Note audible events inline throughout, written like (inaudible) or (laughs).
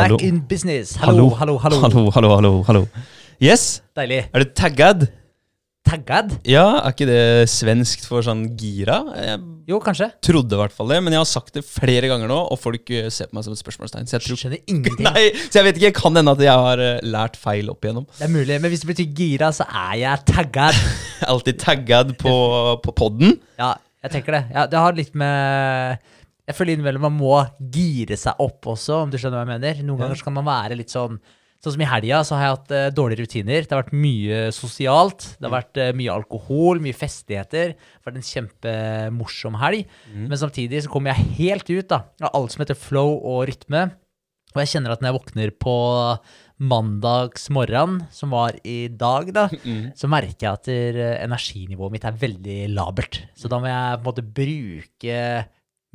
Back Hallo. in business. Hallo, hallo, hallo. hallo, hallo, hallo, hallo. Yes, Deilig. er du taggad? Taggad? Ja, er ikke det svenskt for sånn gira? Jeg Jo, kanskje. trodde i hvert fall det, men jeg har sagt det flere ganger nå, og folk eh, ser på meg som et spørsmålstegn. Så jeg tror Skjønner ingenting. (laughs) Nei, så jeg vet ikke. Kan hende at jeg har eh, lært feil opp igjennom. Det er mulig, men hvis det betyr gira, så er jeg taggad. Jeg (laughs) alltid taggad på, på podden. Ja, jeg tenker det. Ja, det har litt med Jeg føler innimellom man må gire seg opp også, om du skjønner hva jeg mener. Noen ganger skal kan man være litt sånn Sånn som i helga så har jeg hatt uh, dårlige rutiner. Det har vært mye sosialt. Det har vært uh, mye alkohol, mye festligheter. Det har vært en kjempemorsom helg. Men samtidig så kommer jeg helt ut da, av alt som heter flow og rytme. Og jeg kjenner at når jeg våkner på mandagsmorgenen, som var i dag, da, (laughs) så merker jeg at eh, energinivået mitt er veldig labert. Så da må jeg på en måte bruke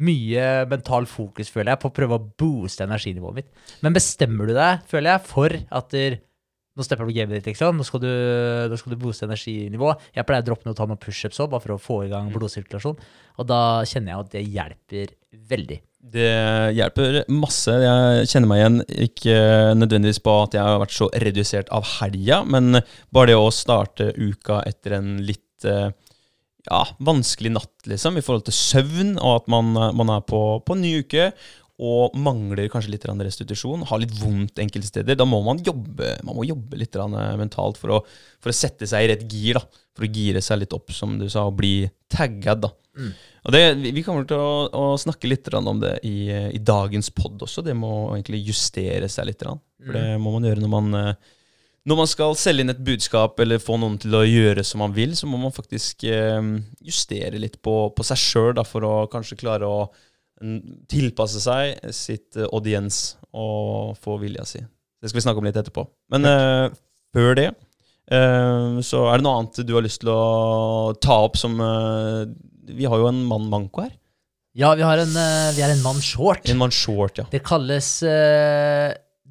mye mental fokus, føler jeg, på å prøve å booste energinivået mitt. Men bestemmer du deg, føler jeg, for at der, nå stepper du gamet ditt, liksom. Nå skal du, nå skal du booste energinivået. Jeg pleier å droppe noe og ta noen pushups òg, bare for å få i gang blodsirkulasjon. Og da kjenner jeg at det hjelper veldig. Det hjelper masse. Jeg kjenner meg igjen ikke nødvendigvis på at jeg har vært så redusert av helga, men bare det å starte uka etter en litt eh, ja, vanskelig natt, liksom, i forhold til søvn, og at man, man er på, på en ny uke og mangler kanskje litt restitusjon, har litt vondt enkelte steder, da må man jobbe, man må jobbe litt mentalt for å, for å sette seg i rett gir. da, For å gire seg litt opp, som du sa, og bli tagged. da. Mm. Og det, vi kommer til å, å snakke litt om det i, i dagens pod også. Det må egentlig justere seg litt. For det må man gjøre når man, eh, når man skal selge inn et budskap eller få noen til å gjøre som man vil, så må man faktisk eh, justere litt på, på seg sjøl for å kanskje klare å mm, tilpasse seg sitt eh, audiens og få vilja si. Det skal vi snakke om litt etterpå. Men eh, før det eh, så er det noe annet du har lyst til å ta opp som eh, Vi har jo en mann manko her. Ja, vi, har en, vi er en mann short. En mann short, ja. Det kalles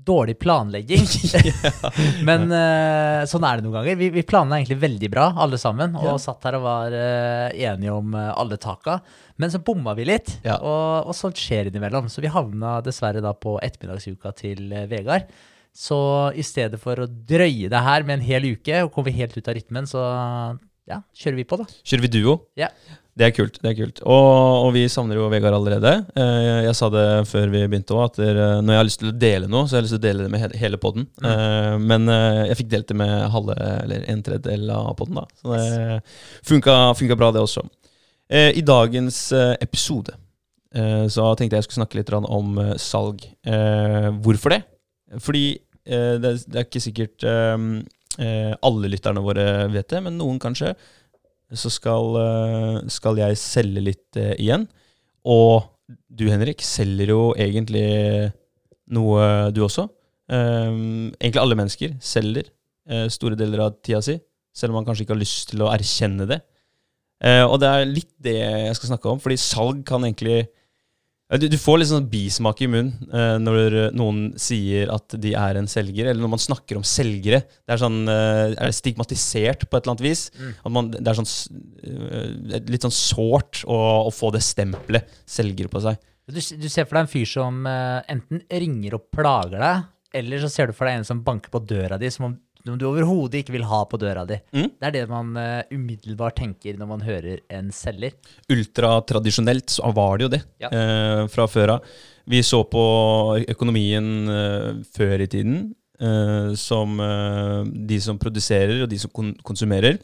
dårlig planlegging. (laughs) (laughs) Men uh, sånn er det noen ganger. Vi, vi planla egentlig veldig bra, alle sammen, og Ja. satt her og var uh, enige om uh, alle taka. Men så bomma vi litt, Ja. og, og sånt skjer innimellom. Så vi havna dessverre da på ettermiddagsuka til Vegard. Så i stedet for å drøye det her med en hel uke og komme helt ut av rytmen, så ja, kjører vi på, da. Kjører vi duo? Ja. Det er kult. det er kult. Og, og vi savner jo Vegard allerede. Jeg, jeg sa det før vi begynte òg, at dere, når jeg har lyst til å dele noe, så har jeg lyst til å dele det med hele poden. Mm. men eh, jeg fikk delt det med halve, eller en tredjedel av poden, da. Så det funka, funka bra, det også. Eh, I dagens eh, episode eh, så tenkte jeg jeg skulle snakke litt om eh, salg. Eh, hvorfor det? Fordi eh, det, er- ikke sikkert eh, eh, alle lytterne våre vet det, men noen kanskje så skal, eh, skal jeg selge litt eh, igjen. Og du, Henrik, selger jo egentlig noe, du også. Um, egentlig alle mennesker selger eh, store deler av tida si, selv om man kanskje ikke har lyst til å erkjenne det. Og det er litt det jeg skal snakke om, fordi salg kan egentlig du, du får litt sånn bismak i munnen uh, når noen sier at de er en selger, eller når man snakker om selgere. Det er sånn uh, er stigmatisert på et eller annet vis. At man, det er sånn eh, litt sånn sårt å, å få det stempelet selger på seg. Du, du ser for deg en fyr som enten ringer og plager deg, eller så ser du for deg en som banker på døra di, som om, som du overhodet ikke vil ha på døra di. Mm. Det er det man uh, umiddelbart tenker når man hører en selger. Ultratradisjonelt så var det jo det Ja. uh, fra før av. Vi så på økonomien uh, før i tiden som de som produserer og de som kon konsumerer.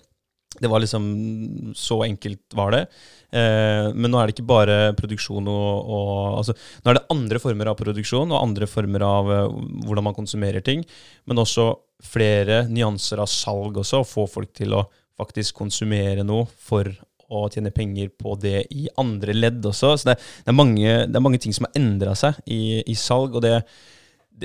Det var liksom Så enkelt var det. Eh, men nå er det ikke bare produksjon og, og altså, Nå er det andre former av produksjon og andre former av eh, hvordan man konsumerer ting. Men også flere nyanser av salg også, å få folk til å faktisk konsumere noe for å tjene penger på det i andre ledd også. Så det, det, er, mange, det er mange ting som har endra seg i, i salg, og det,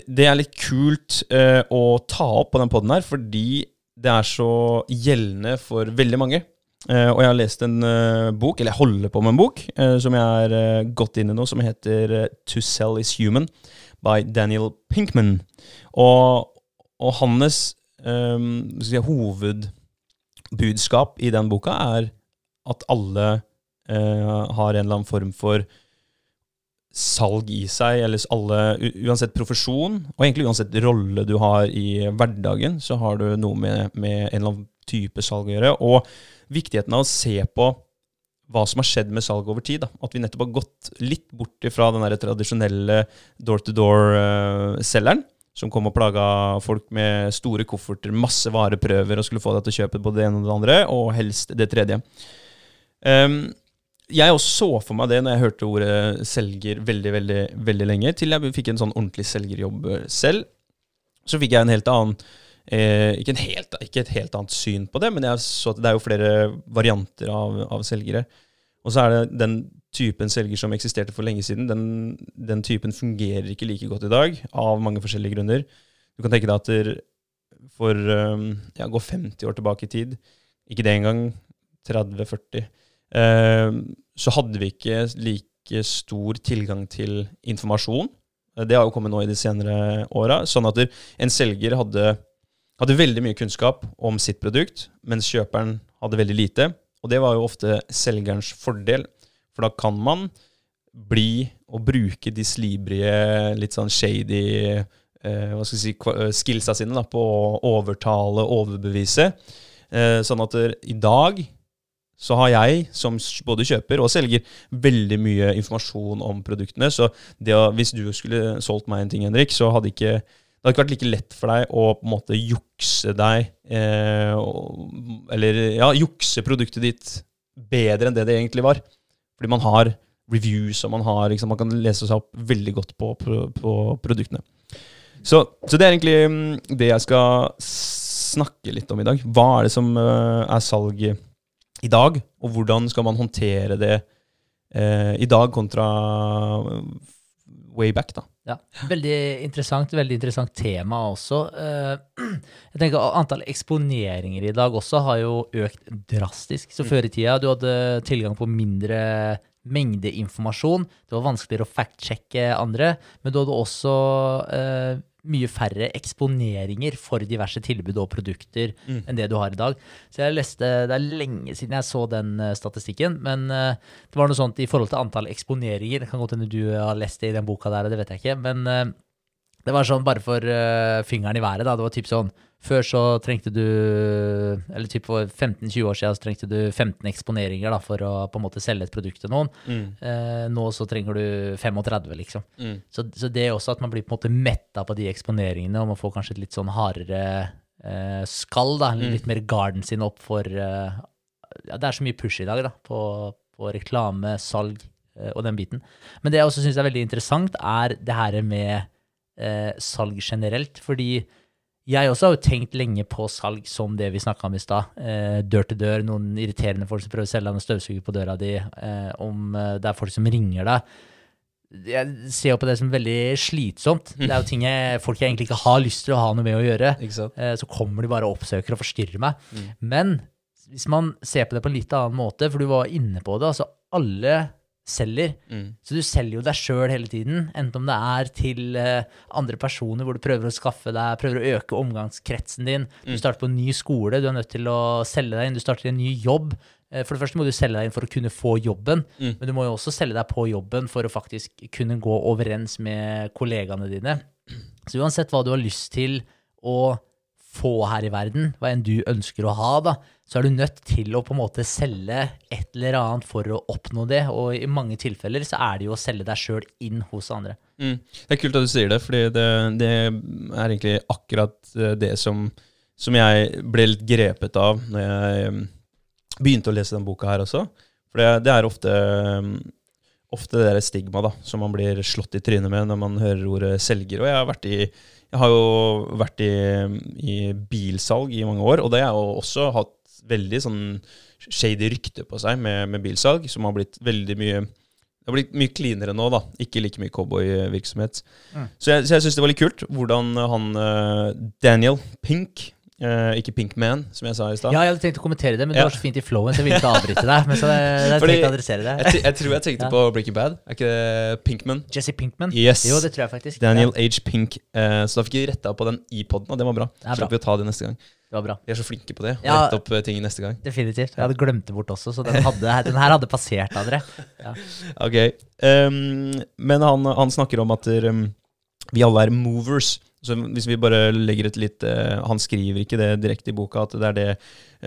det er litt kult eh, å ta opp på den poden her, fordi det er så gjeldende for veldig mange. Eh, og jeg har lest en eh, bok, eller jeg holder på med en bok, eh, som jeg er godt inne i nå, som heter To Sell Is Human by Daniel Pinkman. Og, og hans um, si, hovedbudskap i den boka er at alle uh, har en eller annen form for salg i seg, eller alle, uansett profesjon, og egentlig uansett rolle du har i hverdagen, så har du noe med, med en eller annen type salg å gjøre. Og viktigheten av å se på hva som har skjedd med salg over tid. Da. At vi nettopp har gått litt bort fra den der tradisjonelle door-to-door-selgeren, som kom og plaga folk med store kofferter, masse vareprøver og skulle få deg til å kjøpe både det ene og det andre, og helst det tredje. Um, jeg også så for meg det når jeg hørte ordet selger veldig veldig, veldig lenge, til jeg fikk en sånn ordentlig selgerjobb selv. Så fikk jeg en helt annen eh, ikke, helt, ikke et helt annet syn på det, men jeg så at det er jo flere varianter av, av selgere. Og så er det den typen selger som eksisterte for lenge siden, den, den typen fungerer ikke like godt i dag, av mange forskjellige grunner. Du kan tenke deg at der, for um, ja, gå 50 år tilbake i tid, ikke det engang, 30-40, eh, så hadde vi ikke like stor tilgang til informasjon. Det har jo kommet nå i de senere åra. Sånn at en selger hadde, hadde veldig mye kunnskap om sitt produkt, mens kjøperen hadde veldig lite. Og det var jo ofte selgerens fordel, for da kan man bli og bruke de slibrige, litt sånn shady eh, hva skal si, eh, skillsa sine da, på å overtale, overbevise. Eh, sånn at der, i dag så har jeg, som både kjøper og selger, veldig mye informasjon om produktene. Så å, hvis du skulle solgt meg en ting, Henrik, så hadde ikke det hadde ikke vært like lett for deg å på en måte jukse deg eh, Eller ja, jukse produktet ditt bedre enn det det egentlig var. Fordi man har reviews, og man, har, liksom, man kan lese seg opp veldig godt på, på, på produktene. Så, så det er egentlig mm, det jeg skal snakke litt om i dag. Hva er det som eh, er salg i dag, og hvordan skal man håndtere det eh, i dag kontra way back, da. Ja, Veldig interessant, veldig interessant tema også. Eh, (clears throat) Jeg tenker Antall eksponeringer i dag også har jo økt drastisk. Så Før i tida du hadde tilgang på mindre mengde informasjon. Det var vanskeligere å fact-sjekke andre, men du hadde også eh, mye færre eksponeringer for diverse tilbud og produkter enn det du har i dag. Så jeg leste, Det er lenge siden jeg så den eh, statistikken, men eh, det var noe sånt i forhold til antall eksponeringer. Det kan godt hende du har lest det i den boka der, det vet jeg ikke. Men eh, det var sånn bare for uh, fingeren i været. da, Det var typ sånn Før så trengte du Eller typ for 15-20 år siden så trengte du 15 eksponeringer da, for å på en måte selge et produkt til noen. Eh, nå så trenger du 35, liksom. Mm. Så, så det er også at man blir på en måte metta på de eksponeringene, og man får kanskje et litt sånn hardere uh, skall, da. Litt mer garden sin opp for Ja, det er så mye push i dag, da, på, på reklame, salg og den biten. Men det jeg også syns er veldig interessant, er det her med eh, salg generelt. Fordi jeg også har jo tenkt lenge på salg som det vi snakka om i stad. Eh, dør til dør, noen irriterende folk som prøver å selge deg en støvsuger på døra di. Eh, om eh, det er folk som ringer deg. Jeg ser jo på det som veldig slitsomt. Det er jo ting jeg, folk jeg egentlig ikke har lyst til å ha noe med å gjøre. Eh, så kommer de bare og oppsøker og forstyrrer meg. Men hvis man ser på det på en litt annen måte, for du var inne på det, altså alle selger. Mm. Så du selger jo deg sjøl hele tiden, enten om det er til eh, andre personer hvor du prøver å skaffe deg, prøver å øke omgangskretsen din. Du starter på en ny skole, du er nødt til å selge deg inn. Du starter en ny jobb. Eh, For det første må du selge deg inn for å kunne få jobben, Mm. men du må jo også selge deg på jobben for å faktisk kunne gå overens med kollegaene dine. Så uansett hva du har lyst til å få her i verden, hva enn du ønsker å ha, da, så er du nødt til å på en måte selge et eller annet for å oppnå det. Og i mange tilfeller så er det jo å selge deg sjøl inn hos andre. Mm. Det er kult at du sier det, fordi det, det er egentlig akkurat eh, det som, som jeg ble litt grepet av når jeg mm, begynte å lese denne boka her også. For det, det er ofte, mm, ofte det der stigma da, som man blir slått i trynet med når man hører ordet selger. Og jeg har, vært i, jeg har jo vært i, i bilsalg i mange år, og det har jo også hatt veldig sånn shady rykte på seg med, med bilsalg, som har blitt veldig mye det har blitt mye cleanere nå, da. Ikke like mye cowboyvirksomhet. Så jeg, så jeg syns det var litt kult hvordan han eh, Daniel Pink eh, Ikke Pinkman, som jeg sa i stad. Ja, jeg hadde tenkt å kommentere det, men Ja. det var så fint i flowen, så jeg ville ikke avbryte deg. Men så jeg, (laughs) jeg Fordi- tenkte å adressere det. Jeg, jeg tror jeg tenkte Ja. på Breaking Bad. Er ikke det Pinkman? Jesse Pinkman? Yes. Jo, det tror jeg faktisk. Daniel H. Pink. Uh, så da fikk vi retta på den i poden, og det var bra. Det er Slapp vi å ta det neste gang. Det Det var bra. Vi er så flinke på det. Ja. Rette opp eh, ting neste gang. Definitivt. Jeg hadde glemt det bort også, så den, hadde, (laughs) den her hadde passert André. Ja. Ok. Um, men han, han snakker om at um, vi alle er movers. Så hvis vi bare legger et litt eh, Han skriver ikke det direkte i boka, at det er det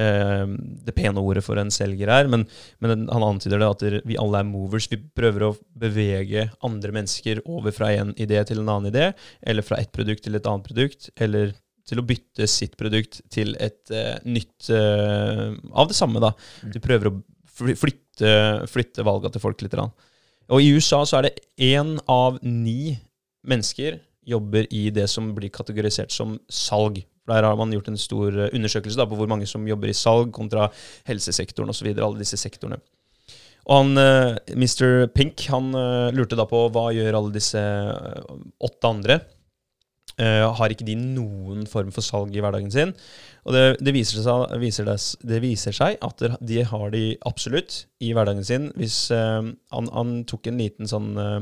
ehm, det pene ordet for en selger er, men, men han antyder det at vi alle er movers. Vi prøver å bevege andre mennesker over fra en idé til en annen idé, eller fra et produkt til et annet produkt, eller til å bytte sitt produkt til et uh, nytt uh, av det samme. da. Du prøver å flytte, flytte valga til folk litt. Og i USA så er det én av ni mennesker jobber i det som blir kategorisert som salg. Der har man gjort en stor eh, undersøkelse da, på hvor mange som jobber i salg kontra helsesektoren osv. Alle disse sektorene. Og han, eh, Mr. Pink han eh, lurte da på hva gjør alle disse åtte andre. Uh, har ikke de noen form for salg i hverdagen sin? Og det, det, viser seg, viser det, det viser seg at de har de absolutt i hverdagen sin. Hvis uh, han, han tok en liten sånn eh,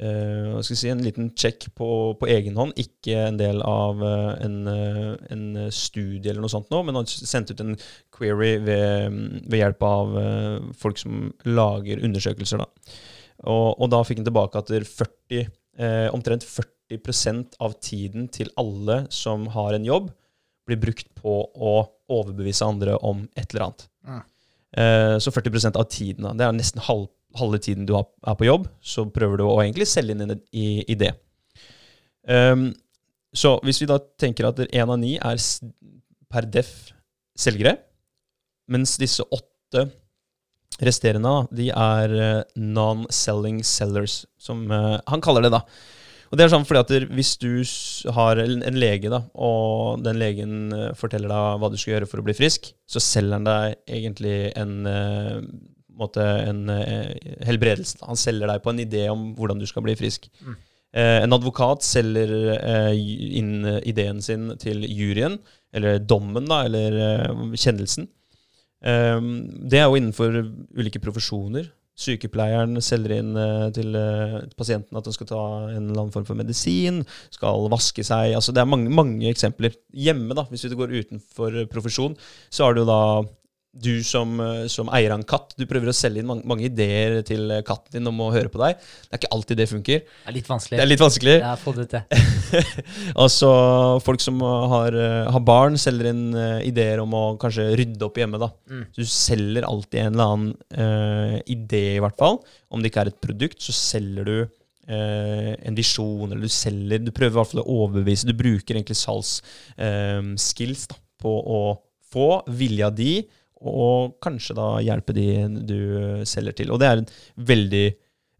eh, hva skal si, en liten sjekk på, på egen hånd, ikke en del av uh, en, uh, en studie eller noe sånt nå, men han sendte ut en query ved, ved hjelp av eh, folk som lager undersøkelser. Da. Og, og da fikk han tilbake at det er 40, eh, omtrent 40% av tiden til alle som har en jobb, blir brukt på å overbevise andre om et eller annet. Mm. Eh, så 40% av tiden, da. det er nesten halv, halve tiden du er på jobb, så prøver du å egentlig selge inn i, i, det. Ehm, så hvis vi da tenker at én av ni er per def selgere, mens disse åtte resterende de er eh, non-selling sellers, som eh, han kaller det da. Og det er sånn fordi at hvis du har en lege, da, og den legen eh, forteller deg hva du skal gjøre for å bli frisk, så selger han deg egentlig en måte en eh, helbredelse. Han selger deg på en idé om hvordan du skal bli frisk. Mm. Eh, en advokat selger eh, inn eh, ideen sin til juryen, eller dommen, da, eller eh, kjennelsen. Eh, det er jo innenfor ulike profesjoner. Sykepleieren selger inn eh, til pasienten at han skal ta en eller annen form for medisin, skal vaske seg. altså Det er mange, mange eksempler. Hjemme, da, hvis du går utenfor profesjon, så har du da du som, eh, som eier av en katt, du prøver å selge inn mange, mange ideer til eh, katten din om å høre på deg. Det er ikke alltid det funker. Det er litt vanskelig. Det er litt vanskelig. Jeg har fått ut det. altså, (laughs) folk som har, eh, har barn, selger inn ideer om å kanskje rydde opp hjemme. da. Mm. Så du selger alltid en eller annen uh, idé, i hvert fall. Om det ikke er et produkt, så selger du uh, en visjon, eller du selger Du prøver i hvert fall å overbevise. Du bruker egentlig salgsskills da, på å få vilja di, og kanskje da hjelpe de du selger til. Og det er en veldig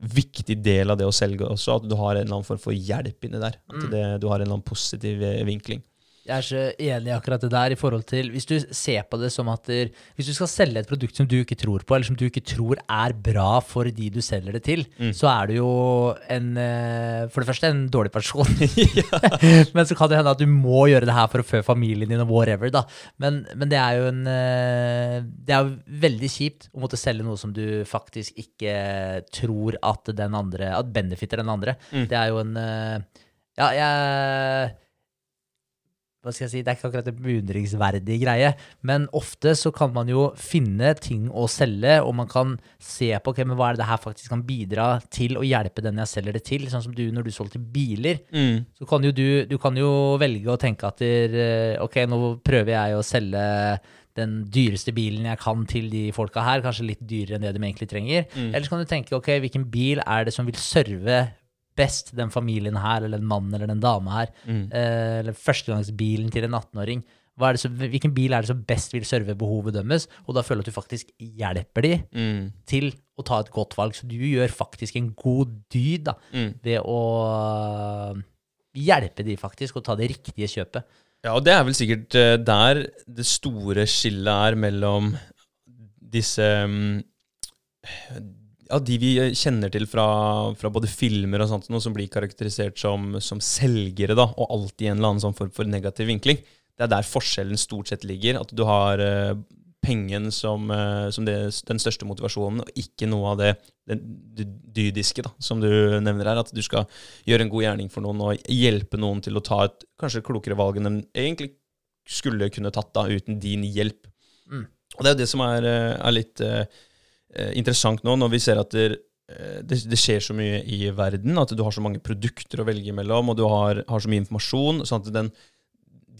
viktig del av det å selge også, at du har en eller annen form for hjelp inni der. At Mm. det, du har en eller annen positiv eh, vinkling. Jeg er så enig i akkurat det der i forhold til Hvis du ser på det som at der, Hvis du skal selge et produkt som du ikke tror på, eller som du ikke tror er bra for de du selger det til, Mm. så er du jo en eh, For det første en dårlig person. (laughs) (laughs) men så kan det hende at du må gjøre det her for å fø familien din og whatever, da. Men, men det er jo en eh, Det er jo veldig kjipt å måtte selge noe som du faktisk ikke tror at den andre At benefitter den andre. Mm. Det er jo en eh, Ja, jeg hva skal jeg si, Det er ikke akkurat en beundringsverdig greie, men ofte så kan man jo finne ting å selge, og man kan se på okay, men hva er det her faktisk kan bidra til å hjelpe den jeg selger det til. Sånn som du når du solgte biler, Mm. så kan jo du, du kan jo velge å tenke at der, eh, ok, nå prøver jeg å selge den dyreste bilen jeg kan til de folka her, kanskje litt dyrere enn det de egentlig trenger. Mm. Eller så kan du tenke ok, hvilken bil er det som vil serve best den familien her, eller den mannen eller den dama her, Mm. eh, eller førstegangsbilen til en 18-åring. Hva er det som, hvilken bil er det som best vil serve behovet deres? Og da føler du at du faktisk hjelper de Mm. til å ta et godt valg. Så du gjør faktisk en god dyd da, Mm. ved å øh, hjelpe de faktisk å ta det riktige kjøpet. Ja, og det er vel sikkert eh, der det store skillet er mellom disse mm, Ja, de vi kjenner til fra, fra både filmer og sånt, noe som blir karakterisert som, som selgere, da, og alltid i en eller annen sånn form for negativ vinkling. Det er der forskjellen stort sett ligger. At du har eh, pengen som, eh, som det, den største motivasjonen, og ikke noe av det, det, dydiske, da, som du nevner her. At du skal gjøre en god gjerning for noen og hjelpe noen til å ta et kanskje klokere valg enn de egentlig skulle kunne tatt da uten din hjelp. Mm. Og det er jo det som er, eh, er litt uh, interessant nå, når vi ser at det, det, det, skjer så mye i verden, at du har så mange produkter å velge mellom, og du har, har så mye informasjon. sånn at den,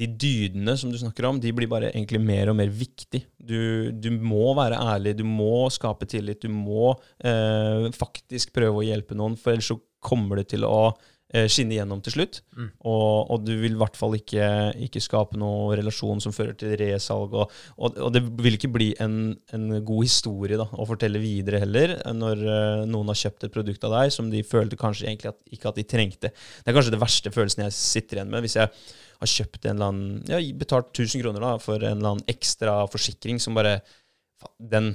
de dydene som du snakker om, de blir bare egentlig mer og mer viktig. Du, du må være ærlig, du må skape tillit, du må eh, faktisk prøve å hjelpe noen, for ellers så kommer det til å Eh, skinne gjennom til slutt. Mm. Og, og, du vil i hvert fall ikke, ikke, skape noen relasjon som fører til resalg. Og, og, og det vil ikke bli en, en god historie da, å fortelle videre heller, når uh, noen har kjøpt et produkt av deg som de følte kanskje egentlig at, ikke at de trengte. Det er kanskje det verste følelsen jeg sitter igjen med. hvis jeg har kjøpt en eller annen, ja, betalt 1000 kroner da, for en eller annen ekstra forsikring som bare Den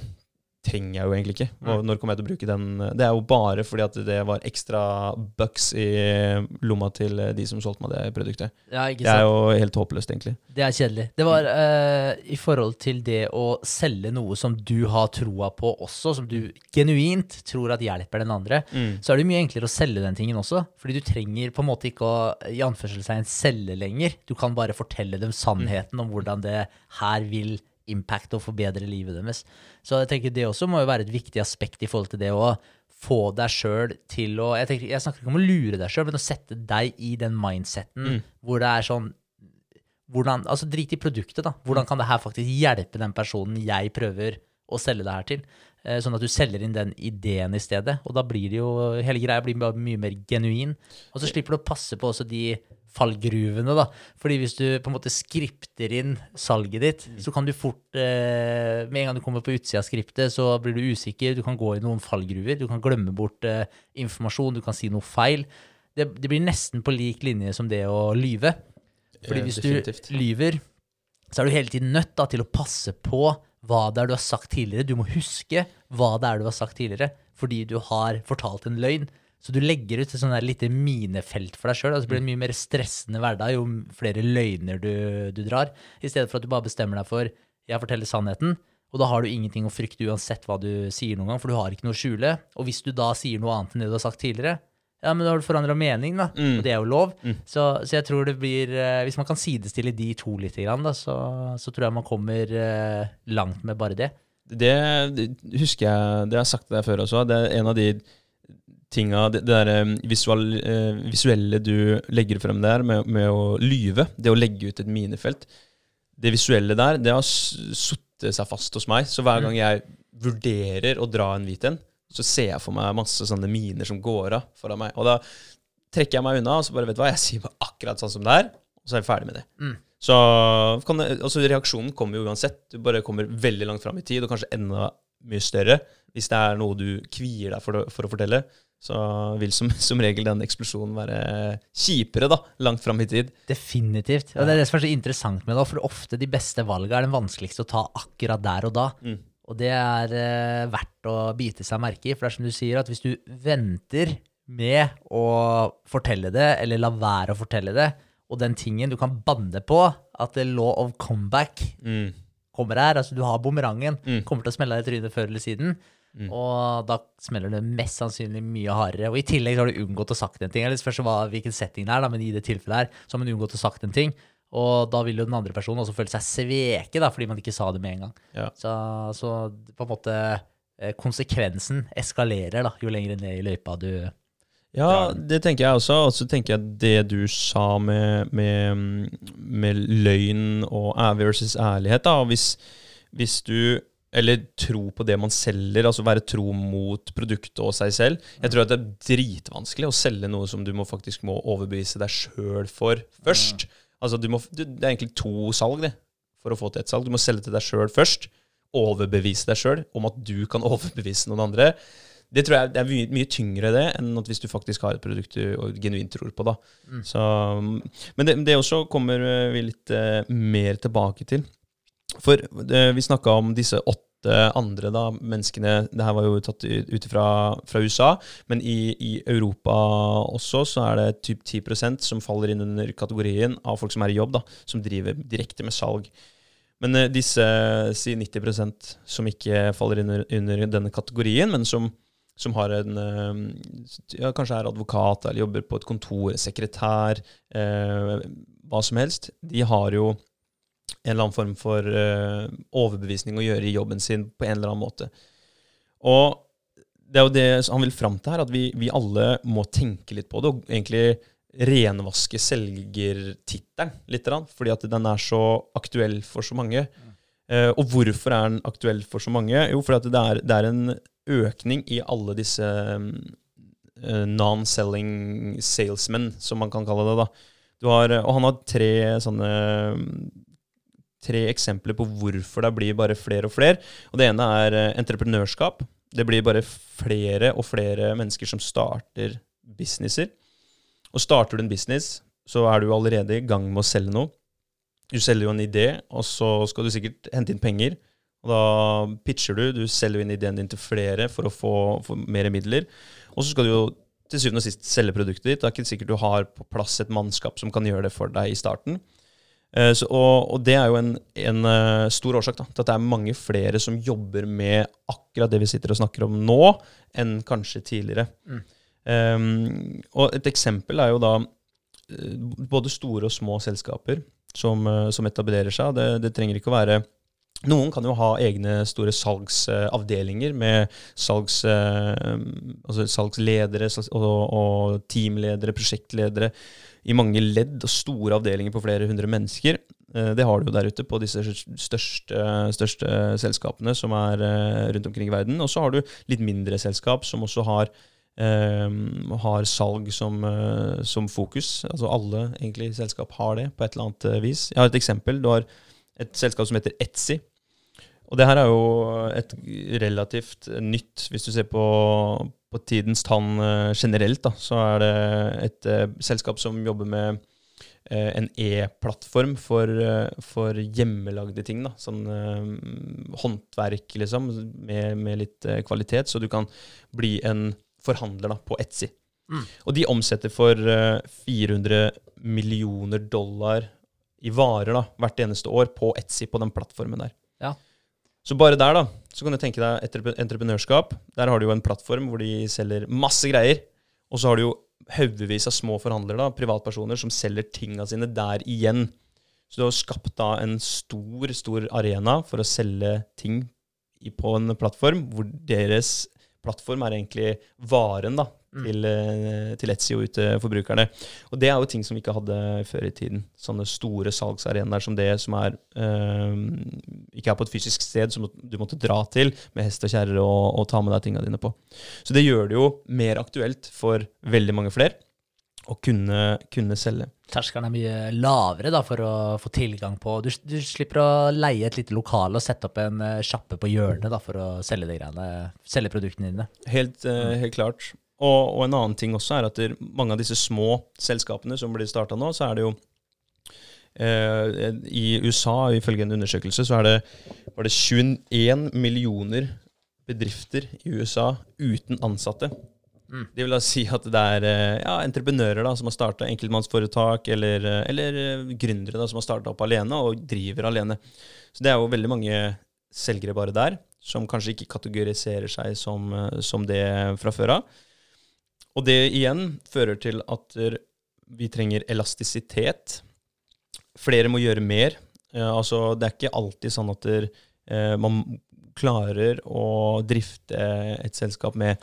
trenger jeg jo egentlig ikke. Og når kommer jeg til å bruke den? Det er jo bare fordi at det var ekstra bucks i lomma til de som solgte meg det produktet. Ja, det er jo helt håpløst, egentlig. Det er kjedelig. Det var uh, i forhold til det å selge noe som du har troa på også, som du genuint tror at hjelper den andre, mm. så er det mye enklere å selge den tingen også. Fordi du trenger på en måte ikke å i anførselstegn selge lenger. Du kan bare fortelle dem sannheten mm. om hvordan det her vil impact og forbedre livet deres. Så jeg tenker det også må jo være et viktig aspekt i forhold til det å få deg sjøl til å jeg, tenker, jeg, snakker ikke om å lure deg sjøl, men å sette deg i den mindseten mm. hvor det er sånn hvordan, altså Drit i produktet, da. Hvordan mm. kan det her faktisk hjelpe den personen jeg prøver å selge det her til? Eh, sånn at du selger inn den ideen i stedet. Og da blir det jo Hele greia blir mye mer genuin. Og så slipper du å passe på også de fallgruvene, da. Fordi hvis du på en måte skripter inn salget ditt, mm. så kan du fort eh, Med en gang du kommer på utsida av skriptet, så blir du usikker. Du kan gå i noen fallgruver. Du kan glemme bort eh, informasjon, du kan si noe feil. Det, det, blir nesten på lik linje som det å lyve. Fordi hvis du lyver, så er du hele tiden nødt da, til å passe på hva det er du har sagt tidligere. Du må huske hva det er du har sagt tidligere, fordi du har fortalt en løgn. Så du legger ut et sånn lite minefelt for deg sjøl. Og så blir det en mye mer stressende hverdag jo flere løgner du, du, drar. I stedet for at du bare bestemmer deg for jeg forteller sannheten. Og da har du ingenting å frykte uansett hva du sier noen gang, for du har ikke noe å skjule. Og hvis du da sier noe annet enn det du har sagt tidligere, ja, men da har du forandra mening, da. Mm. Og det er jo lov. Mm. Så, så, jeg tror det blir eh, Hvis man kan sidestille de to litt, da, så, så tror jeg man kommer eh, langt med bare det. Det, det husker jeg, det har jeg sagt til deg før også. Det er en av de tinga, det, det der visual, eh, visuelle du legger frem der med, med, å lyve, det å legge ut et minefelt Det visuelle der, det har satt seg fast hos meg. Så hver mm. gang jeg vurderer å dra en hvit en, så ser jeg for meg masse sånne miner som går av foran meg. Og da trekker jeg meg unna, og så bare vet du hva, jeg sier bare akkurat sånn som det er, og så er jeg ferdig med det. Mm. Så kan det, altså Reaksjonen kommer jo uansett. Du bare kommer veldig langt fram i tid, og kanskje enda mye større hvis det er noe du kvier deg for, for å fortelle så vil som, (laughs) som, regel den eksplosjonen være kjipere da, langt fram i tid. Definitivt. Og det er det som er så interessant med det, for ofte de beste valgene er den vanskeligste å ta akkurat der og da. Mm. Og det er eh, verdt å bite seg merke i, for det er som du sier, at hvis du venter med å fortelle det, eller la være å fortelle det, og den tingen du kan banne på, at the law of comeback mm. kommer her, altså du har bumerangen, mm. kommer til å smelle deg i trynet før eller siden, Mm. Og da smeller det mest sannsynlig mye hardere. Og i tillegg har du unngått å sagt en ting. Eller spørs hva, hvilken setting det er, da, men i det tilfellet her så har man unngått å sagt en ting. Og da vil jo den andre personen også føle seg sveket da, fordi man ikke sa det med en gang. Ja. Så, så, på en måte eh, konsekvensen eskalerer da, jo lenger ned i løypa du ja, det tenker jeg også. Og så tenker jeg det du sa med, med, med løgn og versus ærlighet. da, hvis, hvis du eller tro på det man selger, altså være tro mot produktet og seg selv. Jeg tror at det er dritvanskelig å selge noe som du må faktisk må overbevise deg sjøl for først. Altså må, Det er egentlig to salg det, for å få til et salg. Du må selge til deg sjøl først. Overbevise deg sjøl om at du kan (laughs) overbevise noen andre. Det tror jeg det er mye, mye, tyngre det enn at hvis du faktisk har et produkt du genuint tror på. da. Mm. Så, men det, det, også kommer vi litt uh, mer tilbake til. For uh, vi snakka om disse åtte andre da, menneskene Det her var jo tatt ut fra, fra USA, men i, i, Europa også så er det typ 10% som faller inn under kategorien av folk som er i jobb, da, som driver direkte med salg. Men uh, disse si 90% som ikke faller inn under, denne kategorien, men som, som en uh, ja, Kanskje er advokat eller jobber på et kontor, sekretær, eh, hva som helst. De har jo en eller annen form for uh, overbevisning å gjøre i jobben sin på en eller annen måte. Og det er jo det han vil fram til her, at vi, vi alle må tenke litt på det. og egentlig renvaske selgertittelen litt, fordi at den er så aktuell for så mange. Uh, og hvorfor er den aktuell for så mange? Jo, fordi det er, det er, en økning i alle disse um, non-selling salesmen, som man kan kalle det. da. Har, og han har tre sånne tre eksempler på hvorfor det blir bare flere og flere. Og Det ene er uh, entreprenørskap. Det blir bare flere og flere mennesker som starter businesser. Og starter du en business, så er du allerede i gang med å selge noe. Du selger jo en idé, og så skal du sikkert hente inn penger. Og da pitcher du, du selger inn ideen din til flere for å få, få mer midler. Og så skal du jo til syvende og sist selge produktet ditt. Det er ikke sikkert du har på plass et mannskap som kan gjøre det for deg i starten. Eh, så, og, og, det er jo en, en uh, stor årsak da, til at det er mange flere som jobber med akkurat det vi sitter og snakker om nå, enn kanskje tidligere. Mm. Um, og et eksempel er jo da både store og små selskaper som, som etablerer seg. Det, det, trenger ikke å være noen kan jo ha egne store salgsavdelinger med salgs, altså salgsledere og, og teamledere, prosjektledere i mange ledd og store avdelinger på flere hundre mennesker. Eh, det har du jo der ute på disse største, største selskapene som er eh, rundt omkring i verden. Og så har du litt mindre selskap som også har, um, har salg som, som, fokus. Altså alle egentlig selskap har det på et eller annet vis. Jeg har et eksempel. Du har et selskap som heter Etsy. Og det her er jo et relativt nytt Hvis du ser på, på tidens tann uh, generelt, da, så er det et uh, selskap som jobber med uh, en e-plattform for, for, hjemmelagde ting. Da. Sånn håndverk, liksom, med, med litt kvalitet. Så du kan bli en forhandler da, på Etsy. Mm. Og de omsetter for 400 millioner dollar i varer da, hvert eneste år på Etsy, på den plattformen der. Ja. Så bare der, da, så kan du tenke deg entreprenørskap. Der har du jo en plattform hvor de selger masse greier. Og så har du jo haugevis av små forhandlere, da, privatpersoner, som selger tinga sine der igjen. Så du har skapt da en stor, stor arena for å selge ting på en plattform hvor deres plattform er egentlig varen da. Til, mm. til Etsy og ut til forbrukerne. Og det er jo ting som vi ikke hadde før i tiden. Sånne store salgsarenaer som det, som er øh, ikke er på et fysisk sted som du måtte dra til med hest og kjerre og, og ta med deg tinga dine på. Så det gjør det jo mer aktuelt for veldig mange flere å kunne, kunne selge. Terskelen er mye lavere da, for å få tilgang på du, du, slipper å leie et lite lokale og sette opp en uh, sjappe på hjørnet da, for å selge de greiene, selge produktene dine. Helt, uh, helt klart. Og, og, en annen ting også er at mange av disse små selskapene som blir starta nå, så er det jo eh, I USA, ifølge en undersøkelse, så det, var det 21 millioner bedrifter i USA uten ansatte. Mm. Det vil da si at det er eh, ja, entreprenører da, som har starta enkeltmannsforetak, eller, eh, eller eh, gründere da, som har starta opp alene og driver alene. Så det er jo veldig mange selgere bare der som kanskje ikke kategoriserer seg som, som det fra før av. Og det igjen fører til at vi trenger elastisitet. Flere må gjøre mer. altså, det er ikke alltid sånn at der, man klarer å drifte et selskap med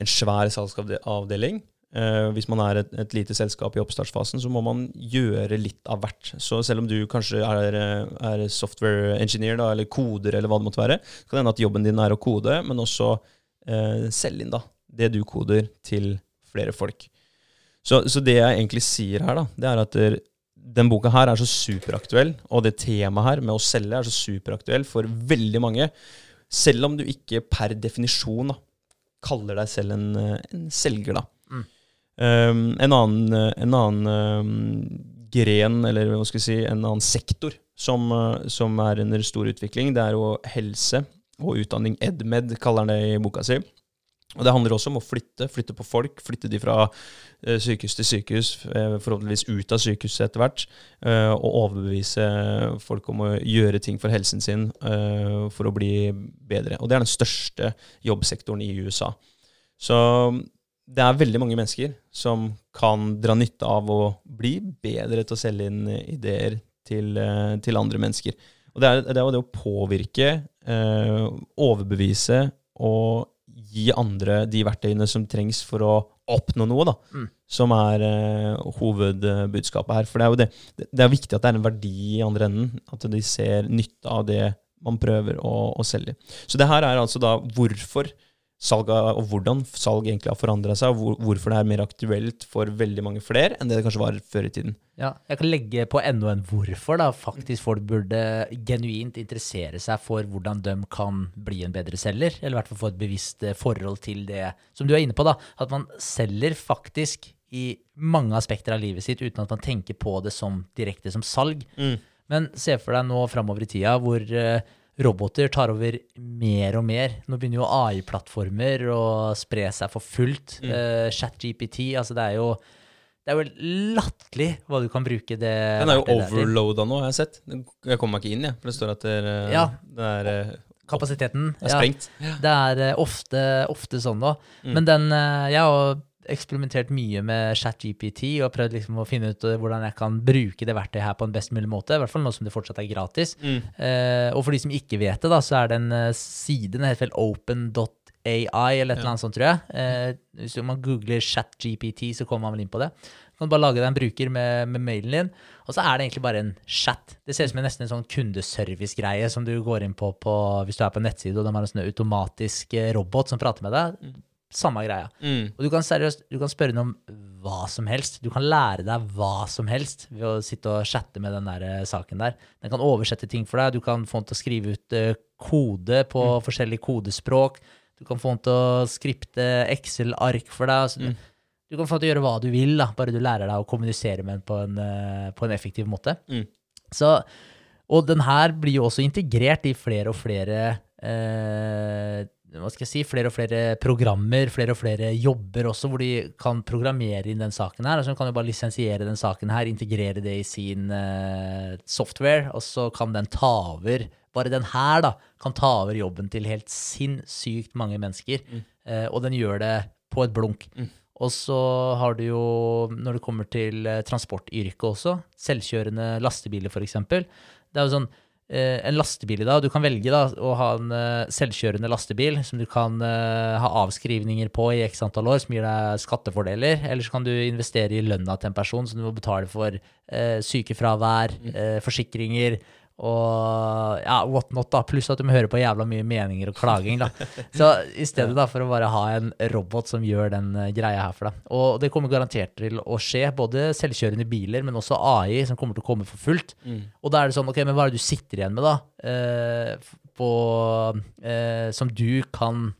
en svær salgsavdeling. Uh, hvis man er et, et, lite selskap i oppstartsfasen, så må man gjøre litt av hvert. Så selv om du kanskje er, er software engineer da, eller koder, eller hva det måtte være, så kan det hende at jobben din er å kode, men også selge inn da, det du koder, til flere folk. Så, så, det jeg egentlig sier her, da, det er at der, den boka her er så superaktuell, og det temaet her med å selge er så superaktuell for veldig mange. Selv om du ikke per definisjon da, kaller deg selv en, eh, en selger, da. Mm. Um, en annen, en annen um, gren, eller hva skal jeg si, en annen sektor som, uh, som, er under stor utvikling, det er jo helse og utdanning. EdMed kaller han det i boka si. Og Det handler også om å flytte, flytte på folk. Flytte de fra uh, sykehus til sykehus, uh, forhåpentligvis ut av sykehuset etter hvert. Uh, og overbevise folk om å gjøre ting for helsen sin for å bli bedre. Og Det er den største jobbsektoren i USA. Så det er veldig mange mennesker som kan dra nytte av å bli bedre til å selge inn ideer til, eh, til andre mennesker. Og det er, det det å påvirke, eh, overbevise og gi andre de verktøyene som trengs for å oppnå noe, da, Mm. som er uh, hovedbudskapet her. For det er jo det, det er viktig at det er en verdi i andre enden. At de ser nytte av det man prøver å, å selge. Så det her er altså da hvorfor salg og hvordan salg egentlig har forandra seg, og hvor, hvorfor det er mer aktuelt for veldig mange flere enn det det kanskje var før i tiden. Ja, jeg kan legge på enda en hvorfor da faktisk folk burde genuint interessere seg for hvordan de kan bli en bedre selger, eller i hvert fall få et bevisst eh, forhold til det som du er inne på, da. At man selger faktisk i mange aspekter av livet sitt uten at man tenker på det som direkte som salg. Men se for deg nå framover i tida hvor eh, roboter tar over mer og mer. Nå begynner jo AI-plattformer å spre seg for fullt. Eh, ChatGPT, altså det er jo det er jo latterlig hva du kan bruke det Den er jo overloada nå, har jeg sett. Jeg kommer meg ikke inn, jeg. For det står at det er, eh, Ja. det er, eh, Kapasiteten. Er er ja. sprengt. Det er ofte, ofte sånn nå. Men den Jeg har eksperimentert mye med ChatGPT og prøvd liksom å finne ut eh, hvordan jeg kan bruke det verktøyet her på en best mulig måte. I hvert fall nå som det fortsatt er gratis. Eh, og for de som ikke vet det, da, så er den uh, siden den heter vel open.ai eller et eller annet sånt, tror jeg. Uh, hvis man googler ChatGPT, så kommer man vel inn på det. Du kan bare lage deg en bruker med, med mailen din, og så er det egentlig bare en chat. Det ser ut som en, nesten en sånn kundeservice-greie som du går inn på, på hvis du er på en nettside og de har en sånn automatisk eh, robot som prater med deg. Samme greia. Mm. Og du kan seriøst du kan spørre henne om hva som helst. Du kan lære deg hva som helst ved å sitte og chatte med den der eh, saken der. Den kan oversette ting for deg. Du kan få den til å skrive ut eh, kode på forskjellige kodespråk. Du kan få den til å skripte Excel-ark for deg. Altså, du, du kan få den til å gjøre hva du vil, da, bare du lærer deg å kommunisere med den på en, eh, på en effektiv måte. Mm. Så, og den her blir jo også integrert i flere og flere eh, hva skal jeg si, flere og flere programmer, flere og flere jobber også, hvor de kan programmere inn den saken her. Altså de kan jo bare lisensiere den saken her, integrere det i sin uh, software, og så kan den ta over Bare den her da, kan ta over jobben til helt sinnssykt mange mennesker. Eh, og den gjør det på et blunk. Og så har du jo, når det kommer til eh, transportyrket også, selvkjørende lastebiler f.eks. Det er jo sånn en lastebil i dag, Du kan velge da, å ha en eh, selvkjørende lastebil som du kan uh, ha avskrivninger på i x antall år, som gir deg skattefordeler. Eller så kan du investere i lønna til en person, som du må betale for uh, sykefravær, uh, forsikringer og ja, what not, da. Pluss at du må høre på jævla mye meninger og klaging, da. (laughs) Så i stedet da for å bare ha en robot som gjør den eh, greia her for deg. Og det kommer garantert til å skje, både selvkjørende biler, men også AI, som kommer til å komme for fullt. Og da er det sånn, ok, men hva er det du sitter igjen med, da? Eh, på, eh, som du kan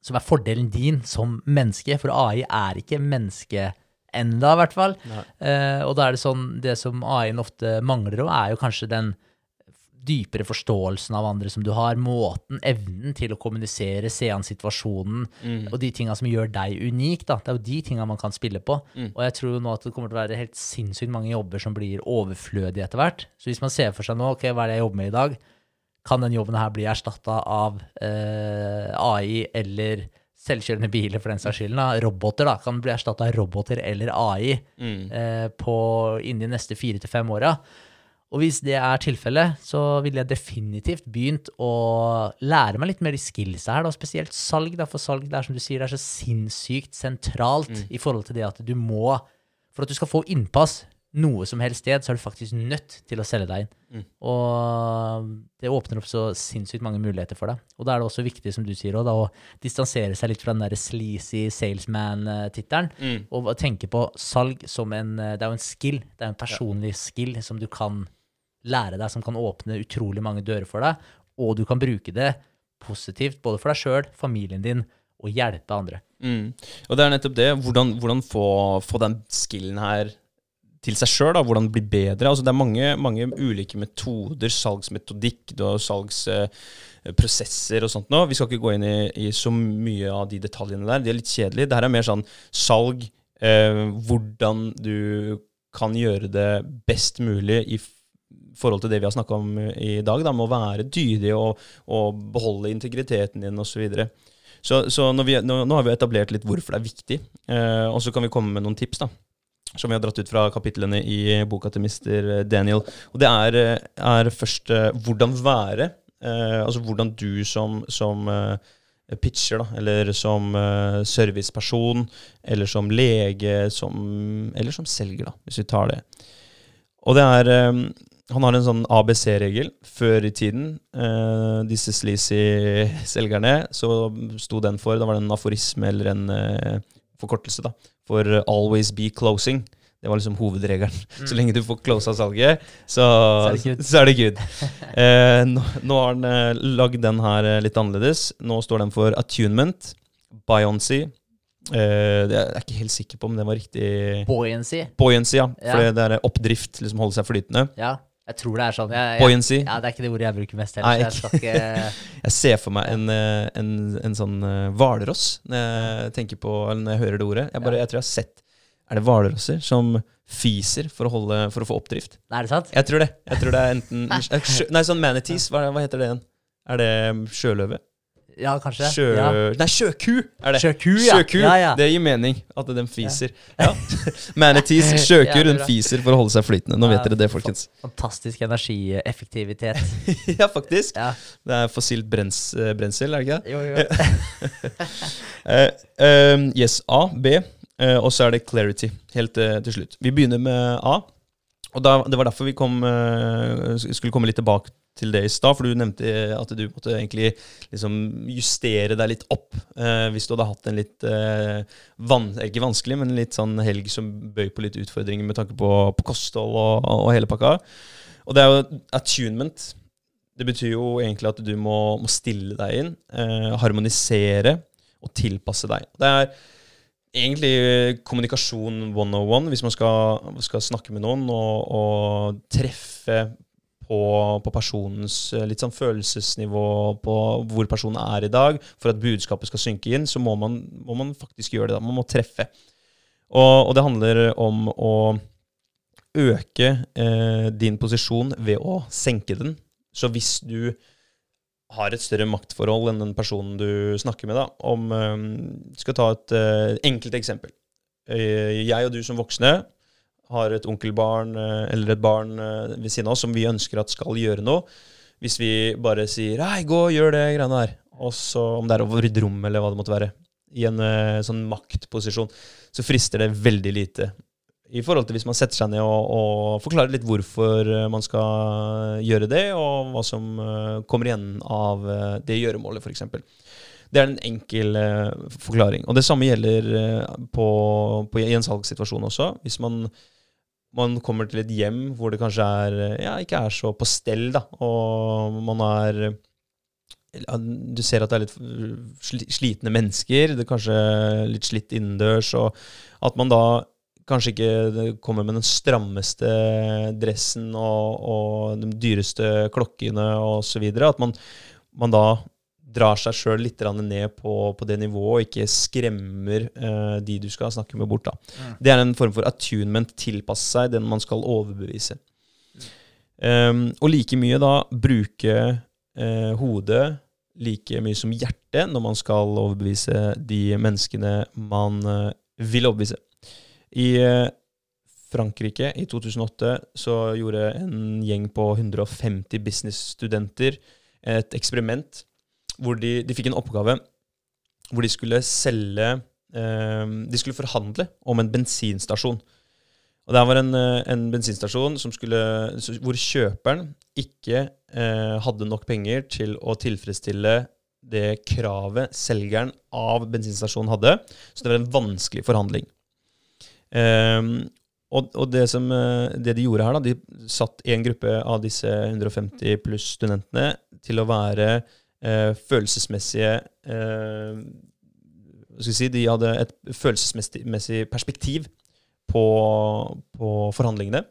Som er fordelen din som menneske, for AI er ikke menneske enda, i hvert fall. Eh, og da er det sånn, det som AI-en ofte mangler òg, er jo kanskje den dypere forståelsen av andre som du har, måten, evnen til å kommunisere, se an situasjonen, og de tinga som gjør deg unik, da. Det er jo de tinga man kan spille på. Og jeg tror jo nå at det kommer til å være helt sinnssykt mange jobber som blir overflødige etter hvert. Så hvis man ser for seg nå, ok, hva er det jeg jobber med i dag? Kan den jobben her bli erstatta av eh, AI eller selvkjørende biler, for den saks skyld? da? Roboter, da. Kan bli erstatta av roboter eller AI eh, på, innen de neste fire til fem åra. Og hvis det er tilfellet, så ville jeg definitivt begynt å lære meg litt mer de skillsa her, da, spesielt salg. Da, for salg det er som du sier, det er så sinnssykt sentralt i forhold til det at du må For at du skal få innpass noe som helst sted, så er du faktisk nødt til å selge deg inn. Og det åpner opp så sinnssykt mange muligheter for deg. Og da er det også viktig, som du sier, da, å distansere seg litt fra den der sleazy salesman-tittelen, og tenke på salg som en Det er jo en skill. Det er en personlig skill som du kan lære deg, som kan åpne utrolig mange dører for deg, og du kan bruke det positivt både for deg sjøl, familien din, og hjelpe andre. Mm. Og det er nettopp det. Hvordan, hvordan få, få den skillen her til seg sjøl. Hvordan bli bedre. Altså, det er mange, mange ulike metoder, salgsmetodikk salgsprosesser og sånt nå. Vi skal ikke gå inn i, i så mye av de detaljene der. De er litt kjedelige. her er mer sånn salg, eh, hvordan du kan gjøre det best mulig i forhold til det vi har snakka om i dag, da, med å være dydig og, og beholde integriteten din osv. Så, så så når vi, nå, nå har vi etablert litt hvorfor det er viktig, eh, og så kan vi komme med noen tips. da. som vi har dratt ut fra kapitlene i boka til Mr. Daniel. Og det er, eh, er først eh, hvordan være. Eh, altså hvordan du som, som eh, pitcher, da, eller som eh, serviceperson, eller som lege, som, eller som selger, da, hvis vi tar det. Og det er eh, Han har en sånn ABC-regel. Før i tiden, eh, disse sleazy selgerne, så sto den for Da var det en aforisme eller en eh, forkortelse da, for 'always be closing'. Det var liksom hovedregelen. (laughs) Så lenge du får closa salget, så, Så er det good. Eh, nå, nå har han eh, lagd den her eh, litt annerledes. Nå står den for attunement, Beyoncé eh, det er jeg ikke helt sikker på om det var riktig Buoyancy. Buoyancy, ja. Ja. Det er oppdrift, liksom holde seg flytende. Ja, jeg tror det er sånn. Jeg, jeg, ja, det er ikke det ordet jeg bruker mest Nei, heller. så Jeg skal ikke (laughs) Jeg ser for meg en, eh, en, en sånn eh, hvalross når jeg når jeg hører det ordet. Jeg, bare, jeg tror jeg har sett Er det hvalrosser som fiser for å, holde, for å få oppdrift? Nei, er det sant? Jeg tror det. Jeg tror det er enten (laughs) Nei, sånn manatees. Hva, hva heter det igjen? Er det sjøløve? Ja, kanskje. Sjø... Ja. Nei, sjøku er det. Sjøku, ja. Sjøku. Ja, ja. Det gir mening at den fiser. Ja. (laughs) Manatees, (laughs) sjøku, den fiser for å holde seg flytende. Nå vet dere det, folkens. Fantastisk energieffektivitet. (laughs) Ja, faktisk. Det er fossilt brens, eh, brensel, er det ikke det? Jo, jo. uh, yes, A, B, uh, og så er det clarity helt uh, til slutt. Vi begynner med A. Og da, Det var derfor vi kom, skulle komme litt tilbake til det i stad. For du nevnte at du måtte egentlig liksom justere deg litt opp eh, hvis du hadde hatt en litt eh, van, Ikke vanskelig, men litt sånn helg som bøy på litt utfordringer med tanke på, på kosthold og, og hele pakka. Og det er jo attunement. Det betyr jo egentlig at du må, må stille deg inn, eh, harmonisere og tilpasse deg. Det er egentlig kommunikasjon 101 hvis man skal, skal snakke med noen og, og treffe på, på personens eh, litt sånn følelsesnivå, på hvor personen er i dag. For at budskapet skal synke inn, så må man, må man faktisk gjøre det. da. Man må treffe. Og, og det handler om å øke eh, din posisjon ved å senke den. Så hvis du har et større maktforhold enn den personen du snakker med, da, om eh, Skal ta et eh, enkelt eksempel. Eh, jeg og du som voksne har et onkelbarn eh, eller et barn eh, ved siden av oss som vi ønsker at skal gjøre noe. Hvis vi bare sier 'hei, gå og gjør det greiene der', og så om det er å rydde rom eller hva det måtte være, i en eh, sånn maktposisjon, så frister det veldig lite. I forhold til hvis man setter seg ned og, og forklarer litt hvorfor man skal gjøre det, og hva som kommer igjen av det gjøremålet, f.eks. Det er en enkel forklaring. Og det samme gjelder på, på, i en salgssituasjon også. Hvis man, man kommer til et hjem hvor det kanskje er, ja, ikke er så på stell, da, og man er Du ser at det er litt slitne mennesker, det er kanskje litt slitt innendørs, og at man da kanskje ikke kommer med den strammeste dressen og, og de dyreste klokkene osv. At man, man da drar seg sjøl litt ned på, på det nivået og ikke skremmer eh, de du skal snakke med, bort. Mm. Det er en form for attunement, tilpasse seg den man skal overbevise. Um, og like mye da bruke eh, hodet like mye som hjertet når man skal overbevise de menneskene man eh, vil overbevise. I Frankrike i 2008 så gjorde en gjeng på 150 businessstudenter et eksperiment hvor de, de fikk en oppgave hvor de skulle selge eh, De skulle forhandle om en bensinstasjon. Og det var en, eh, en bensinstasjon skulle, hvor kjøperen ikke eh, hadde nok penger til å tilfredsstille det kravet selgeren av bensinstasjonen hadde. Så det var en vanskelig forhandling. Ehm, og, og det, som, eh, det de gjorde her, da, de satt en gruppe av disse 150 pluss studentene til å være eh, følelsesmessige eh, hva skal si, De hadde et følelsesmessig perspektiv på, på forhandlingene.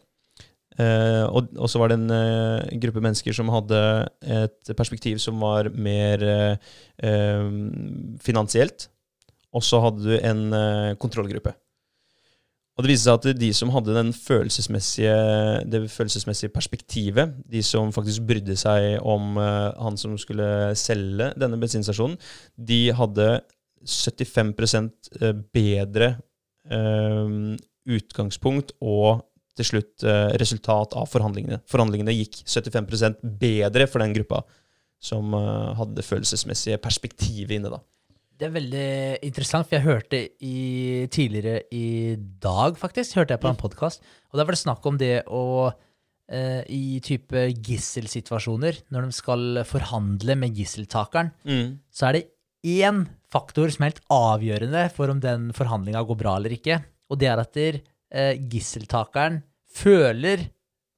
Eh, og, så var det en eh, gruppe mennesker som hadde et perspektiv som var mer eh, eh, finansielt. Og så hadde du en eh, kontrollgruppe. Og det viste seg at de som hadde følelsesmessige, det følelsesmessige perspektivet, de som faktisk brydde seg om uh, han som skulle selge denne bensinstasjonen, de hadde 75 bedre uh, utgangspunkt og til slutt uh, resultat av forhandlingene. Forhandlingene gikk 75% bedre for den gruppa som eh, hadde det følelsesmessige perspektivet inne. da. Det er veldig interessant, for jeg hørte i, tidligere i dag, faktisk, hørte jeg på en podkast, og der var det snakk om det å eh, i type gisselsituasjoner, når de skal forhandle med gisseltakeren, Mm. så er det én faktor som er helt avgjørende for om den forhandlinga går bra eller ikke, og det er at der, eh, gisseltakeren føler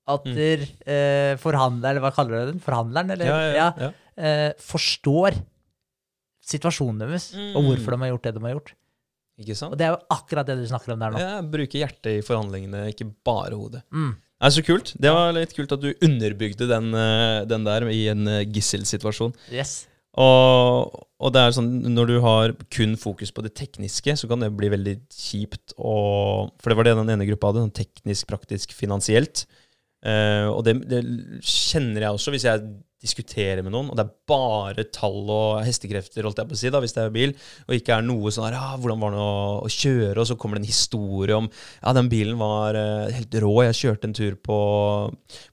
at Mm. der, eh, forhandler, eller hva kaller du den? Forhandleren, eller? Ja, ja, ja. eh, forstår situasjonen deres, og Mm. hvorfor de har gjort det de har gjort. Ikke sant? Og det er jo akkurat det du snakker om der nå. Ja, bruke hjertet i forhandlingene, ikke bare hodet. Mm. Nei, Så kult. Det var litt kult at du underbygde den, eh, den der i en eh, gisselsituasjon. Yes. Og, og det er sånn, når du har kun fokus på det tekniske, så kan det bli veldig kjipt. Og, for det var det den ene gruppa hadde, sånn teknisk, praktisk, finansielt. Eh, og det, det kjenner jeg også hvis jeg diskuterer med noen, og det er bare tall og hestekrefter, holdt jeg på å si, da, hvis det er bil, og ikke er noe sånn her, ah, hvordan var det å, kjøre, og så kommer det en historie om ja, den bilen var uh, helt rå, jeg kjørte en tur på,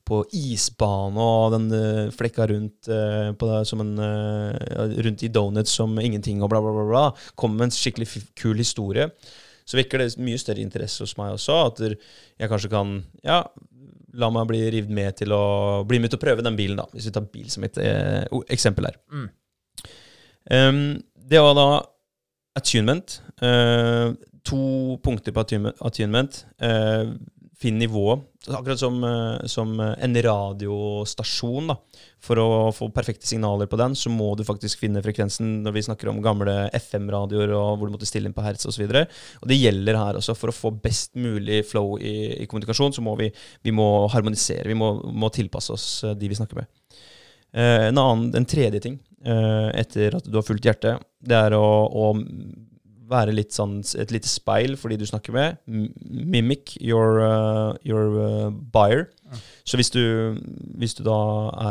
på isbane, og den uh, flekka rundt, uh, det, en, eh, rundt i donuts som ingenting, og bla, bla, bla, bla. Kom med en skikkelig kul historie. Så vekker det mye større interesse hos meg også, at jeg kanskje kan ja, la meg bli revet med til å bli med til å prøve den bilen, da, hvis vi tar bil som et eh, eksempel her. Mm. Um, det var da attunement. Uh, to punkter på attunement. attunement. Eh, finn nivået. Akkurat som, eh, som en radiostasjon. da. For å få perfekte signaler på den, så må du faktisk finne frekvensen når vi snakker om gamle FM-radioer og hvor du måtte stille inn på hertz osv. Det gjelder her også. For å få best mulig flow i, i kommunikasjon, så må vi, vi må harmonisere. Vi må, må tilpasse oss eh, de vi snakker med. Eh, en, annen, en tredje ting eh, etter at du har fulgt hjertet, det er å, å være litt sånn et lite speil for de du snakker med. Mimic your, uh, your uh, buyer. Så hvis du, hvis du da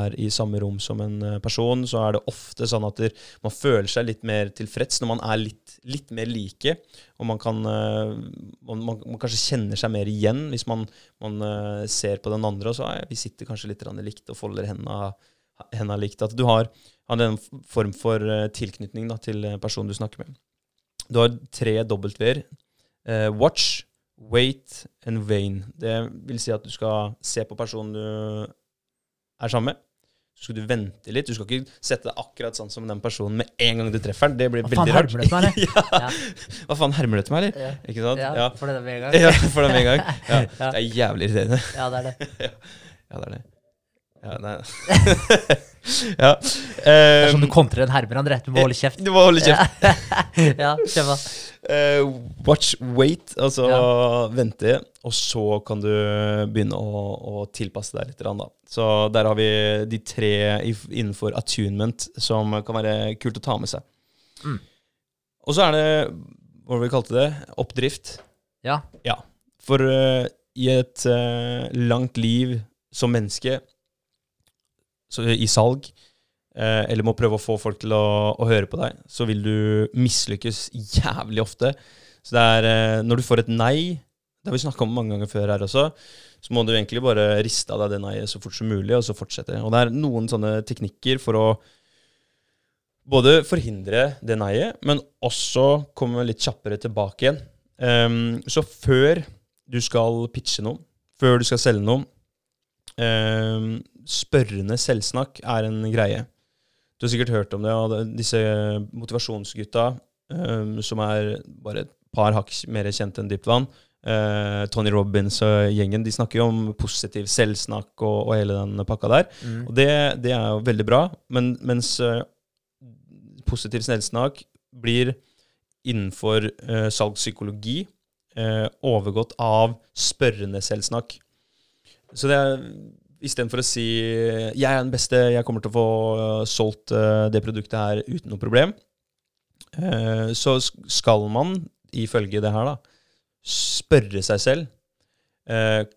er i samme rom som en uh, person, så er det ofte sånn at der, man føler seg litt mer tilfreds når man er litt, litt mer like. Og man kan uh, man, man, man kanskje kjenner seg mer igjen hvis man, man uh, ser på den andre, og så er vi sitter kanskje litt likt og folder hendene, hendene likt. At du har, har en form for uh, tilknytning da, til personen du snakker med. Du har tre W-er. Eh, watch, wait and vain. Det vil si at du skal se på personen du er sammen med. Så skal du vente litt. Du skal ikke sette deg akkurat sånn som den personen med en gang du treffer den. Det blir Hva faen veldig rart. hermer du til meg, (laughs) eller? ja. Ja. Hva faen, hermer du til meg, eller? Ja. Ikke sant? Ja, for det med en gang. ja, for det med en gang. (laughs) Det er jævlig irriterende. Ja, det er det. (laughs) Ja, det er det. Ja, nei. (laughs) ja. Det er som Um, du kontrer en hermer, André. Du må holde kjeft. du må holde kjeft. (laughs) Ja, kjøp da. Eh, watch, wait, altså Ja. vente, og så kan du begynne å, å tilpasse deg litt. Da. Så der har vi de tre innenfor attunement som kan være kult å ta med seg. Mm. Og så er det, hva var det vi kalte det, oppdrift. Ja. Ja. For uh, i et uh, langt liv som menneske, i salg, eh, eller må prøve å få folk til å, å høre på deg, så vil du mislykkes jævlig ofte. Så det er eh, når du får et nei, det har vi snakka om mange ganger før her også, så må du egentlig bare riste av deg det nei så fort som mulig, og så fortsette. Og det er noen sånne teknikker for å både forhindre det nei-et, men også komme litt kjappere tilbake igjen. Um, så før du skal pitche noe, før du skal selge noe Spørrende selvsnakk er en greie. Du har sikkert hørt om det, og disse motivasjonsgutta ehm, som er bare et par hakk mer kjent enn dypt vann, eh, Tony Robins og gjengen, de snakker jo om positiv selvsnakk og, og hele den pakka der. Mm. Og det, det er jo veldig bra, men mens eh, positiv selvsnakk blir innenfor uh, salgspsykologi eh, overgått av spørrende selvsnakk. Så det er istedenfor å si 'jeg er den beste, jeg kommer til å få eh, solgt eh, det produktet her uten noe problem', eh, så skal man, ifølge det her, da, spørre seg selv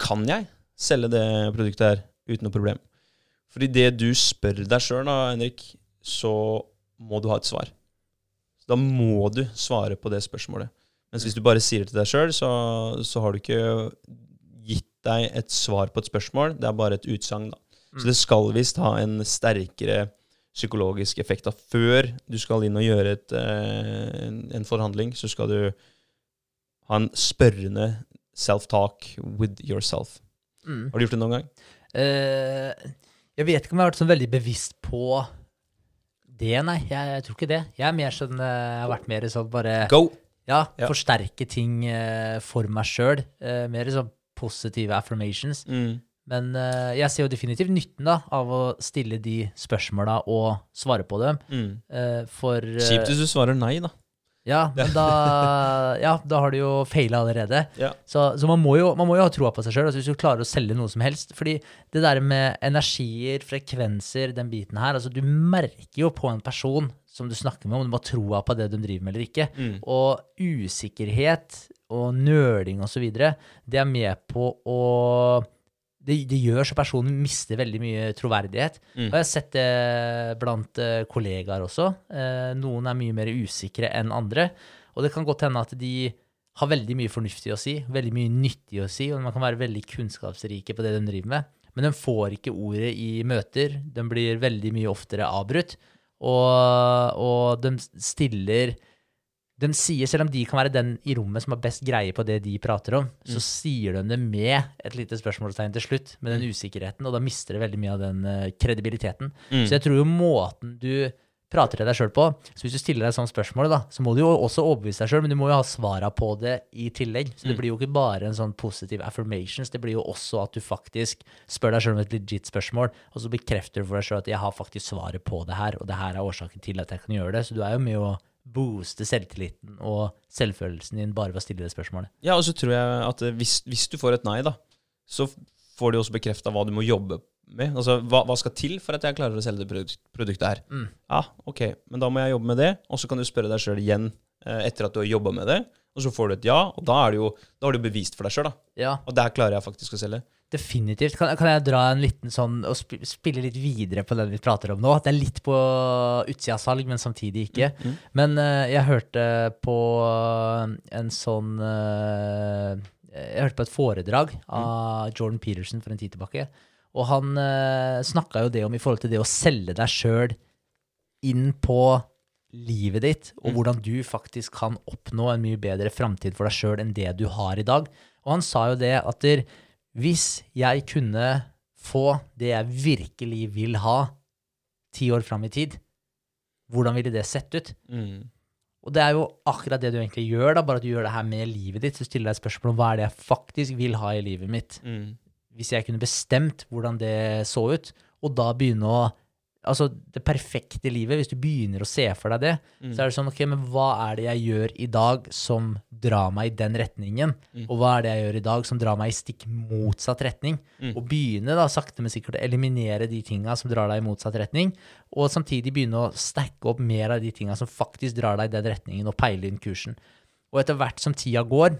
Kan jeg selge det produktet her uten noe problem? For idet du spør deg sjøl, Henrik, så må du ha et svar. Da må du svare på det spørsmålet. Mens hvis du bare sier det til deg sjøl, så, så har du ikke deg et svar på et spørsmål. Det er bare et utsagn. da. Så det skal visst ha en sterkere psykologisk effekt. da. Før du skal inn og gjøre et, eh, en, forhandling, så skal du ha en spørrende self-talk with yourself. Mm. Har du gjort det noen gang? Uh, jeg vet ikke om jeg har vært sånn veldig bevisst på det, nei. Jeg, jeg tror ikke det. Jeg er mer sånn eh, Jeg har vært mer sånn bare Go! Ja, Ja. forsterke ting uh, for meg sjøl. Uh, mer sånn positive affirmations. Mm. Men uh, jeg ser jo definitivt nytten da, av å stille de spørsmåla og svare på dem. Mm. Uh, for uh, Kjipt hvis du svarer nei, da. Ja, men da, (laughs) ja, da har du jo feila allerede. Ja. Så, så man, må jo, man må jo ha troa på seg sjøl altså hvis du klarer å selge noe som helst. Fordi det der med energier, frekvenser, den biten her altså Du merker jo på en person som du snakker med, om du har troa på det de driver med eller ikke. Mm. Og usikkerhet og nøling osv., det er med på å det, det gjør så personen mister veldig mye troverdighet. Mm. Og jeg har sett det blant uh, kollegaer også. Uh, noen er mye mer usikre enn andre. Og det kan godt hende at de har veldig mye fornuftig å si, veldig mye nyttig å si, og man kan være veldig kunnskapsrike på det de driver med. Men de får ikke ordet i møter. De blir veldig mye oftere avbrutt. Og, og de stiller de sier, Selv om de kan være den i rommet som har best greie på det de prater om, så sier de det med et lite spørsmålstegn til slutt, med den usikkerheten, og da mister det veldig mye av den eh, kredibiliteten. Mm. Så jeg tror jo måten du prater til deg sjøl på Så hvis du stiller deg sånn spørsmål, da, så må du jo også overbevise deg sjøl, men du må jo ha svara på det i tillegg. Så det blir jo ikke bare en sånn positiv affirmations, det blir jo også at du faktisk spør deg sjøl om et legit spørsmål, og så bekrefter du for deg sjøl at jeg har faktisk svaret på det her, og det her er årsaken til at jeg kan gjøre det. Så du er jo med å booste selvtilliten og selvfølelsen din bare ved å stille det spørsmålet. Ja, og så tror jeg at eh, hvis, hvis du får et nei, da, så får du også bekrefta hva du må jobbe med. Altså, hva, hva skal til for at jeg klarer å selge det produkt, produktet her? Mm. Ja, ok, men da må jeg jobbe med det, og så kan du spørre deg sjøl igjen eh, etter at du har jobba med det, og så får du et ja, og da, er det jo, da har du bevist for deg sjøl, da. Ja, Og der klarer jeg faktisk å selge. Definitivt. Kan, kan jeg dra en liten sånn og sp spille litt videre på den vi prater om nå? Det er litt på utsida av salg, men samtidig ikke. Mm. Men uh, jeg hørte på en sånn uh, Jeg hørte på et foredrag av Jordan Peterson for en tid tilbake. Og han uh, snakka jo det om i forhold til det å selge deg sjøl inn på livet ditt, og hvordan du faktisk kan oppnå en mye bedre framtid for deg sjøl enn det du har i dag. Og han sa jo det at der, hvis jeg kunne få det jeg virkelig vil ha ti år fram i tid, hvordan ville det sett ut? Mm. Og det er jo akkurat det du egentlig gjør, da, bare at du gjør det her med livet ditt. Så stiller deg spørsmål om hva er det jeg faktisk vil ha i livet mitt. Mm. Hvis jeg kunne bestemt hvordan det så ut, og da begynne å Altså, det perfekte livet, hvis du begynner å se for deg det, Mm. så er det sånn, ok, men hva er det jeg gjør i dag som drar meg i den retningen? Mm. Og hva er det jeg gjør i dag som drar meg i stikk motsatt retning? Mm. Og begynne da sakte, men sikkert å eliminere de tinga som drar deg i motsatt retning, og samtidig begynne å stacke opp mer av de tinga som faktisk drar deg i den retningen, og peile inn kursen. Og etter hvert som tida går,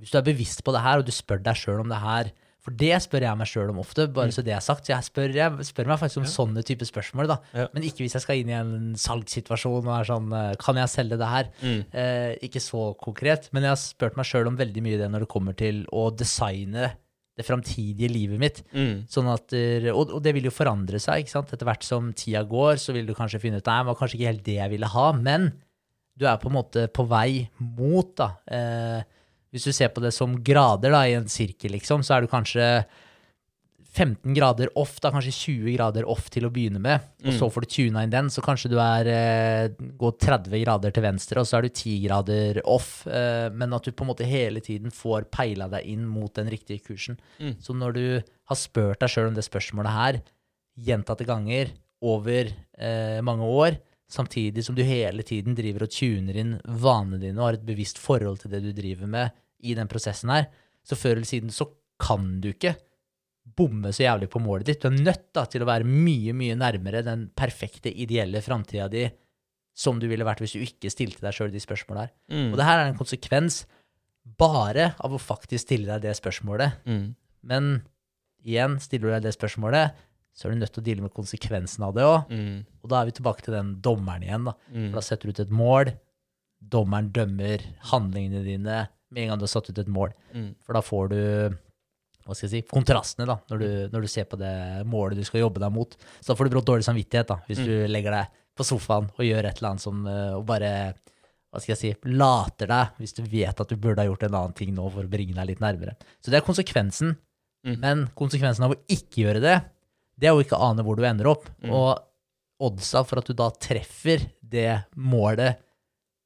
hvis du er bevisst på det her, og du spør deg sjøl om det her For det spør jeg meg sjøl om ofte, bare så det er sagt. Så jeg spør, jeg spør meg faktisk om sånne type spørsmål, da. Ja. Men ikke hvis jeg skal inn i en salgssituasjon og er sånn eh, Kan jeg selge det her? Mm. Eh, ikke så konkret, men jeg har spurt meg sjøl om veldig mye det når det kommer til å designe det framtidige livet mitt. Mm. Sånn at, og, og det vil jo forandre seg. ikke sant? Etter hvert som tida går, så vil du kanskje finne ut nei, det var kanskje ikke helt det jeg ville ha, men du er på en måte på vei mot, da. Eh, hvis du ser på det som grader da, i en sirkel, liksom, så er du kanskje 15 grader off, da kanskje 20 grader off til å begynne med, og så får du tuna inn den, så kanskje du er eh, går 30 grader til venstre, og så er du 10 grader off, eh, men at du på en måte hele tiden får peila deg inn mot den riktige kursen. Mm. Så når du har spurt deg sjøl om det spørsmålet her gjentatte ganger over eh, mange år, samtidig som du hele tiden driver og tuner inn vanene dine og har et bevisst forhold til det du driver med i den prosessen her, så før eller siden så kan du ikke bomme så jævlig på målet ditt. Du er nødt da, til å være mye, mye nærmere den perfekte, ideelle framtida di som du ville vært hvis du ikke stilte deg sjøl de spørsmåla her. Mm. Og det her er en konsekvens bare av å faktisk stille deg det spørsmålet. Mm. Men igjen, stiller du deg det spørsmålet, så er du nødt til å deale med konsekvensen av det òg. Mm. Og da er vi tilbake til den dommeren igjen. da. Mm. For da setter du ut et mål. dommeren dømmer handlingene dine med en gang du har satt ut et mål. Mm. For da får du hva skal jeg si, kontrastene da, når du, når du ser på det målet du skal jobbe deg mot. Så da får du brått dårlig samvittighet da, hvis Mm. du legger deg på sofaen og gjør et eller annet som eh, og bare hva skal jeg si, later deg hvis du vet at du burde ha gjort en annen ting nå for å bringe deg litt nærmere. Så det er konsekvensen. Mm. Men konsekvensen av å ikke gjøre det, det er å ikke ane hvor du ender opp. Mm. Og oddsa for at du da treffer det målet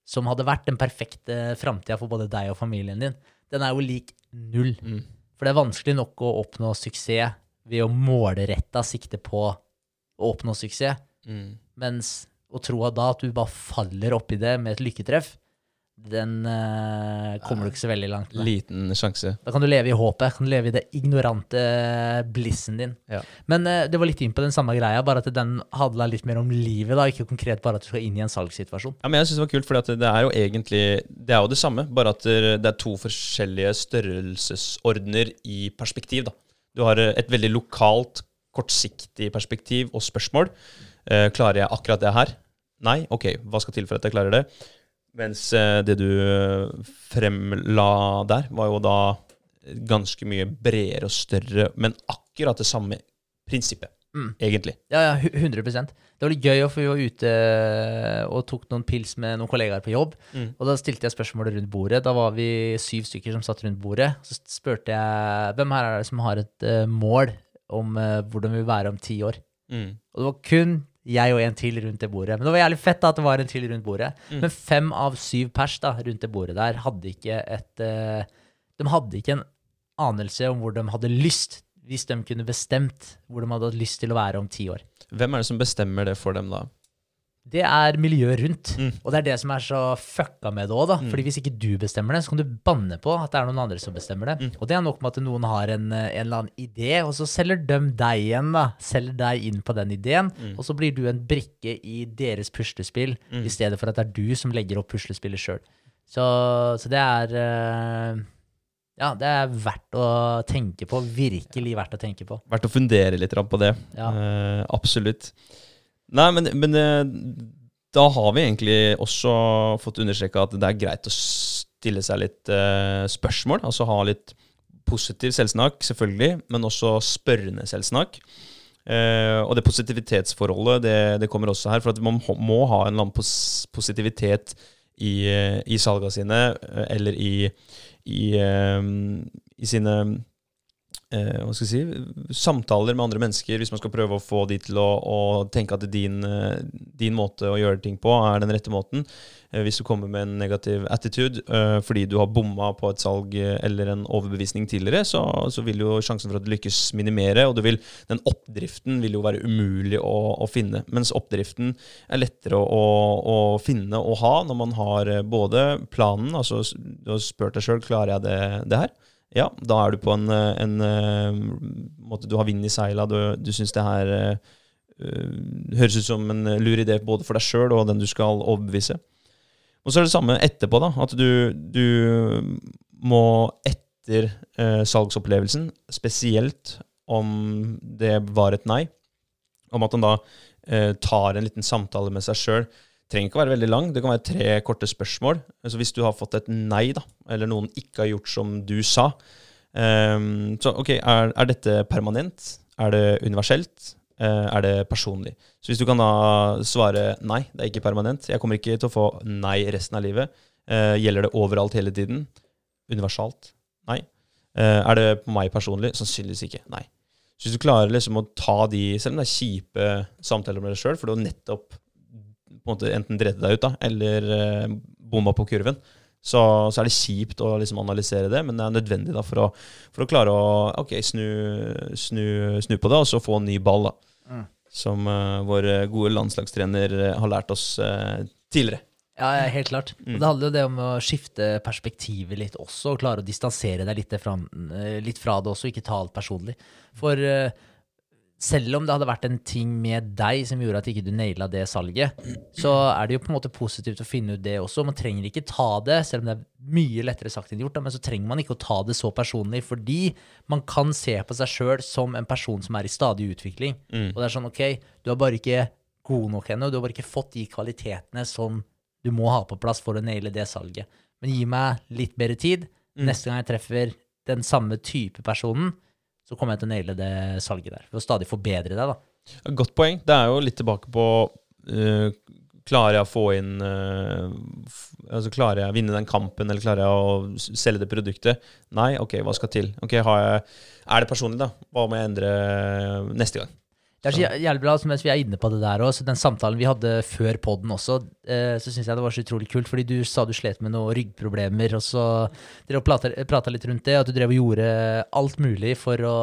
som hadde vært den perfekte framtida for både deg og familien din, den er jo lik null. Mm. For det er vanskelig nok å oppnå suksess ved å målretta sikte på å oppnå suksess, Mm. mens å tro at da at du bare faller oppi det med et lykketreff, den uh, kommer du ikke så veldig langt med. Liten sjanse. Da kan du leve i håpet, kan du leve i det ignorante blissen din. Ja. Men uh, det var litt inn på den samme greia, bare at den handla litt mer om livet, da, ikke konkret bare at du skal inn i en salgssituasjon. Ja, men jeg synes det var kult, for det er jo egentlig Det er jo det samme, bare at det er to forskjellige størrelsesordener i perspektiv. da. Du har eh, et veldig lokalt, kortsiktig perspektiv og spørsmål. Uh, klarer jeg akkurat det her? Nei? Ok, hva skal til for at jeg klarer det? Mens eh, det du eh, fremla der, var jo da ganske mye bredere og større, men akkurat det samme prinsippet, Mm. egentlig. Ja, ja, hu- 100 Det var litt gøy, for vi var ute og tok noen pils med noen kollegaer på jobb. Mm. Og da stilte jeg spørsmålet rundt bordet. Da var vi syv stykker som satt rundt bordet. Så spurte jeg hvem her er det som har et eh, mål om uh, hvordan vi vil være om ti år. Mm. Og det var kun jeg og en til rundt det bordet. Men det var jævlig fett da, at det var en til rundt bordet. Mm. Men fem av syv pers da, rundt det bordet der hadde ikke et uh, De hadde ikke en anelse om hvor de hadde lyst, hvis de kunne bestemt hvor de hadde hatt lyst til å være om ti år. Hvem er det som bestemmer det for dem, da? Det er miljøet rundt. Mm. Og det er det som er så fucka med det òg, da. Mm. Fordi hvis ikke du bestemmer det, så kan du banne på at det er noen andre som bestemmer det. Mm. Og det er nok med at noen har en, eh, en eller annen idé, og så selger de deg igjen, da. Selger deg inn på den ideen, Mm. og så blir du en brikke i deres puslespill, Mm. i stedet for at det er du som legger opp puslespillet sjøl. Så, så det er eh, Ja, det er verdt å tenke på. Virkelig verdt å tenke på. Verdt å fundere litt på det. Ja. Uh, absolutt. Nei, men, men eh, da har vi egentlig også fått understreka at det er greit å stille seg litt uh, spørsmål. Altså ha litt positiv selvsnakk, selvfølgelig, men også spørrende selvsnakk. Uh, og det positivitetsforholdet det, det kommer også her, for at man må- ha en eller annen pos positivitet i, i salga sine, eller i, i, eh, i sine eh, hva skal jeg si, samtaler med andre mennesker, hvis man skal prøve å få de til å, å tenke at din, eh, din måte å gjøre ting på er den rette måten. Eh, hvis du kommer med en negativ attitude fordi du har bomma på et salg eller en overbevisning tidligere, så, så vil jo sjansen for at du lykkes minimere, og vil, den oppdriften vil jo være umulig å, å finne. Mens oppdriften er lettere å, å, finne og ha når man har både planen, altså du har spurt deg sjøl klarer jeg det, det her. Ja, da er du på en, eh, en, eh, måte Du har vind i seila, du, du syns det her eh, høres ut som en lur idé både for deg sjøl og den du skal overbevise. Og så er det samme etterpå, da. At du, du må etter uh, salgsopplevelsen, spesielt om det var et nei, om at han da uh, tar en liten samtale med seg sjøl. Trenger ikke å være veldig lang, det kan være tre korte spørsmål. Altså hvis du har fått et nei, da, eller noen ikke har gjort som du sa, um, så ok, er, er dette permanent? Er det universelt? Uh, er det personlig? Så hvis du kan da svare nei, det er ikke permanent, jeg kommer ikke til å få nei resten av livet, uh, gjelder det overalt hele tiden? Universalt? Nei. Uh, er det på meg personlig? Sannsynligvis ikke. Nei. Så hvis du klarer liksom å ta de, selv om det er kjipe samtaler med deg sjøl, for du har nettopp på en måte enten dredde deg ut da, eller eh, bomma på kurven, så, så er det kjipt å liksom analysere det, men det er nødvendig da for å, for å klare å okay, snu, snu, snu på det, og så få en ny ball, da. Mm. Som eh, vår gode landslagstrener eh, har lært oss eh, tidligere. Ja, helt klart. Mm. Det handler jo det om å skifte perspektivet litt også, og klare å distansere deg litt fra, litt fra det også, ikke ta alt personlig. For eh, selv om det hadde vært en ting med deg som gjorde at ikke du naila det salget, så er det jo på en måte positivt å finne ut det også. Man trenger ikke ta det, selv om det er mye lettere sagt enn gjort, men så trenger man ikke å ta det så personlig, fordi man kan se på seg sjøl som en person som er i stadig utvikling. Mm. Og det er sånn, ok, du er bare ikke god nok ennå, du har bare ikke fått de kvalitetene som du må ha på plass for å naile det salget. Men gi meg litt bedre tid. Mm. Neste gang jeg treffer den samme type personen, så kommer jeg til å naile det salget der. For å stadig forbedre det, da. Godt poeng. Det er jo litt tilbake på uh, Klarer jeg å få inn uh, altså Klarer jeg å vinne den kampen, eller klarer jeg å selge det produktet? Nei, ok, hva skal til? Ok, jeg, Er det personlig, da? Hva må jeg endre neste gang? Det er så jævlig bra, mens vi er inne på det der også, den samtalen vi hadde før podden også, eh, så syns jeg det var så utrolig kult, fordi du sa du slet med noen ryggproblemer, og så dere prata litt rundt det, at du drev og gjorde alt mulig for å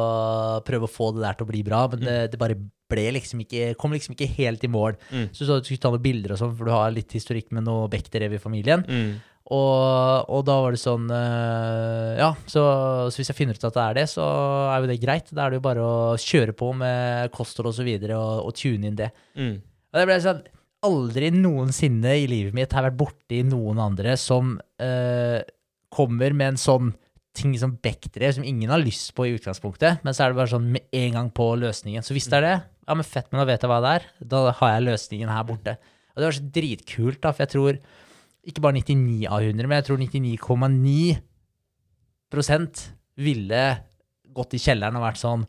prøve å få det der til å bli bra, men det, det bare ble liksom ikke, kom liksom ikke helt i mål. Mm. Så du sa du skulle ta noen bilder og sånn, for du har litt historikk med noe Bechterew i familien. Mm. Og, og da var det sånn eh, Ja, så, så hvis jeg finner ut at det er det, så er jo det greit. Da er det jo bare å kjøre på med kosthold og så videre, og, og tune inn det. Mm. Og det ble sånn Aldri noensinne i livet mitt har jeg vært borti noen andre som eh, kommer med en sånn ting som Bechdrev, som ingen har lyst på i utgangspunktet, men så er det bare sånn med en gang på løsningen. Så hvis det er det, ja, men fett, men da vet jeg hva det er. Da har jeg løsningen her borte. Og det var så dritkult, da, for jeg tror ikke bare 99 av 100, men jeg tror 99,9% ville gått i kjelleren og vært sånn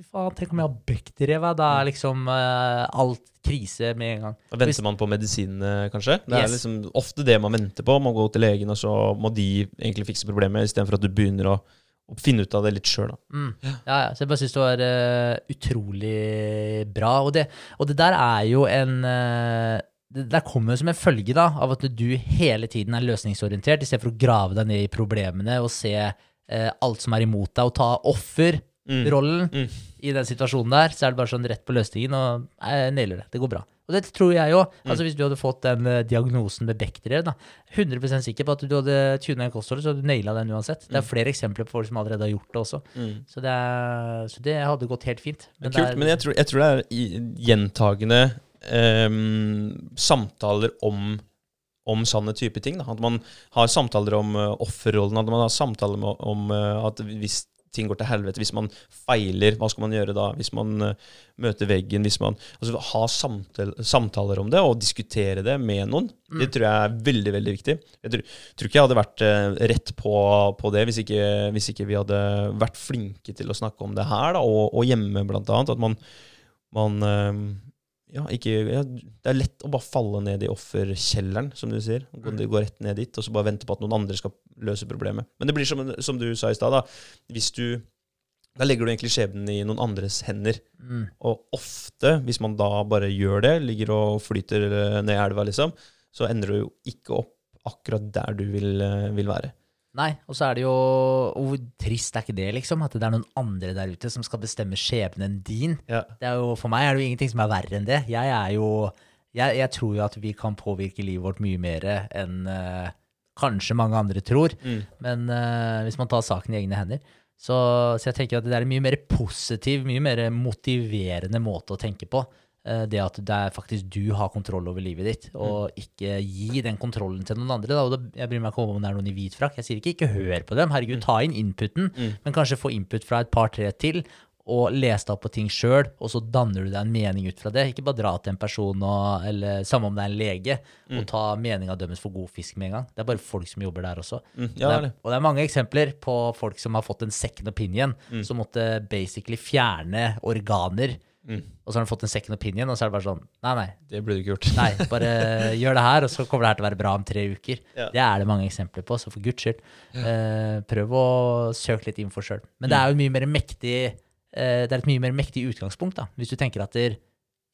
fy faen, tenk om jeg har Bechdrev, da er liksom uh, alt krise med en gang. Da venter man på medisinene, kanskje? Det er Yes. liksom ofte det man venter på. Man går til legen, og så må de egentlig fikse problemet, istedenfor at du begynner å, å finne ut av det litt sjøl. Mm. Ja, ja. Så jeg bare syns det var uh, utrolig bra. Og det, og det der er jo en eh, Det der kommer jo som en følge da, av at du hele tiden er løsningsorientert, istedenfor å grave deg ned i problemene og se eh, alt som er imot deg, og ta offerrollen Mm. i den situasjonen der. Så er det bare sånn rett på løsningen, og jeg nailer det. Det går bra. Og det tror jeg jo. Altså Hvis du hadde fått den uh, diagnosen med Bechdrev, 100% sikker på at du hadde tuna inn kostholdet, så hadde du naila den uansett. Det er flere eksempler på folk som allerede har gjort det også. Mm. Så det, er, så det hadde gått helt fint. Men det Kult, er- men jeg tror, jeg tror det er gjentagende samtaler om, om sånne type ting. Da. At man har samtaler om uh, offerrollen, at man har samtaler med, om uh, at hvis ting går til helvete, hvis man feiler, hva skal man gjøre da? Hvis man uh, møter veggen, hvis man Altså ha samtale, samtaler om det, og diskutere det med noen. Det tror jeg er veldig, veldig viktig. Jeg tror, tror ikke jeg hadde vært uh, rett på, på det hvis ikke, hvis ikke vi hadde vært flinke til å snakke om det her, da, og, og hjemme, blant annet. At man, man eh, ja, ikke, ja, Det er lett å bare falle ned i offerkjelleren, som du sier. Gå, Mm. gå rett ned dit, og så bare vente på at noen andre skal løse problemet. Men det blir som, som du sa i stad, da. Hvis du Da legger du egentlig skjebnen i noen andres hender. Mm. Og ofte, hvis man da bare gjør det, ligger og flyter eh, ned i elva, liksom, så ender du jo ikke opp akkurat der du vil, eh, vil være. Nei, og så er det jo Hvor trist er ikke det, liksom? At det er noen andre der ute som skal bestemme skjebnen din. Ja. Det er jo, for meg er det jo ingenting som er verre enn det. Jeg er jo Jeg, jeg tror jo at vi kan påvirke livet vårt mye mer enn uh, kanskje mange andre tror. Mm. Men uh, hvis man tar saken i egne hender. Så, så jeg tenker at det er en mye mer positiv, mye mer motiverende måte å tenke på. Eh, Det at det er faktisk du har kontroll over livet ditt, og ikke gi den kontrollen til noen andre. Da. Jeg bryr meg ikke om det er noen i hvit frakk. Jeg sier ikke ikke hør på dem. Herregud, ta inn inputen, men kanskje få input fra et par-tre til. Og les deg opp på ting sjøl, og så danner du deg en mening ut fra det. Ikke bare dra til en person, og, eller samme om det er en lege, og ta meninga deres for god fisk med en gang. Det er bare folk som jobber der også. Mm. Ja, det er, er og det er mange eksempler på folk som har fått en second opinion, som måtte basically fjerne organer. Mm. Og så har han fått en second opinion, og så er det bare sånn Nei, nei, Det burde du ikke gjort. nei bare (laughs) gjør det her, og så kommer det her til å være bra om tre uker. Ja. Det er det mange eksempler på, så for guds skyld, eh, prøv å søke litt info sjøl. Men det er jo mye mer mektig eh, Det er et mye mer mektig utgangspunkt, da, hvis du tenker at der,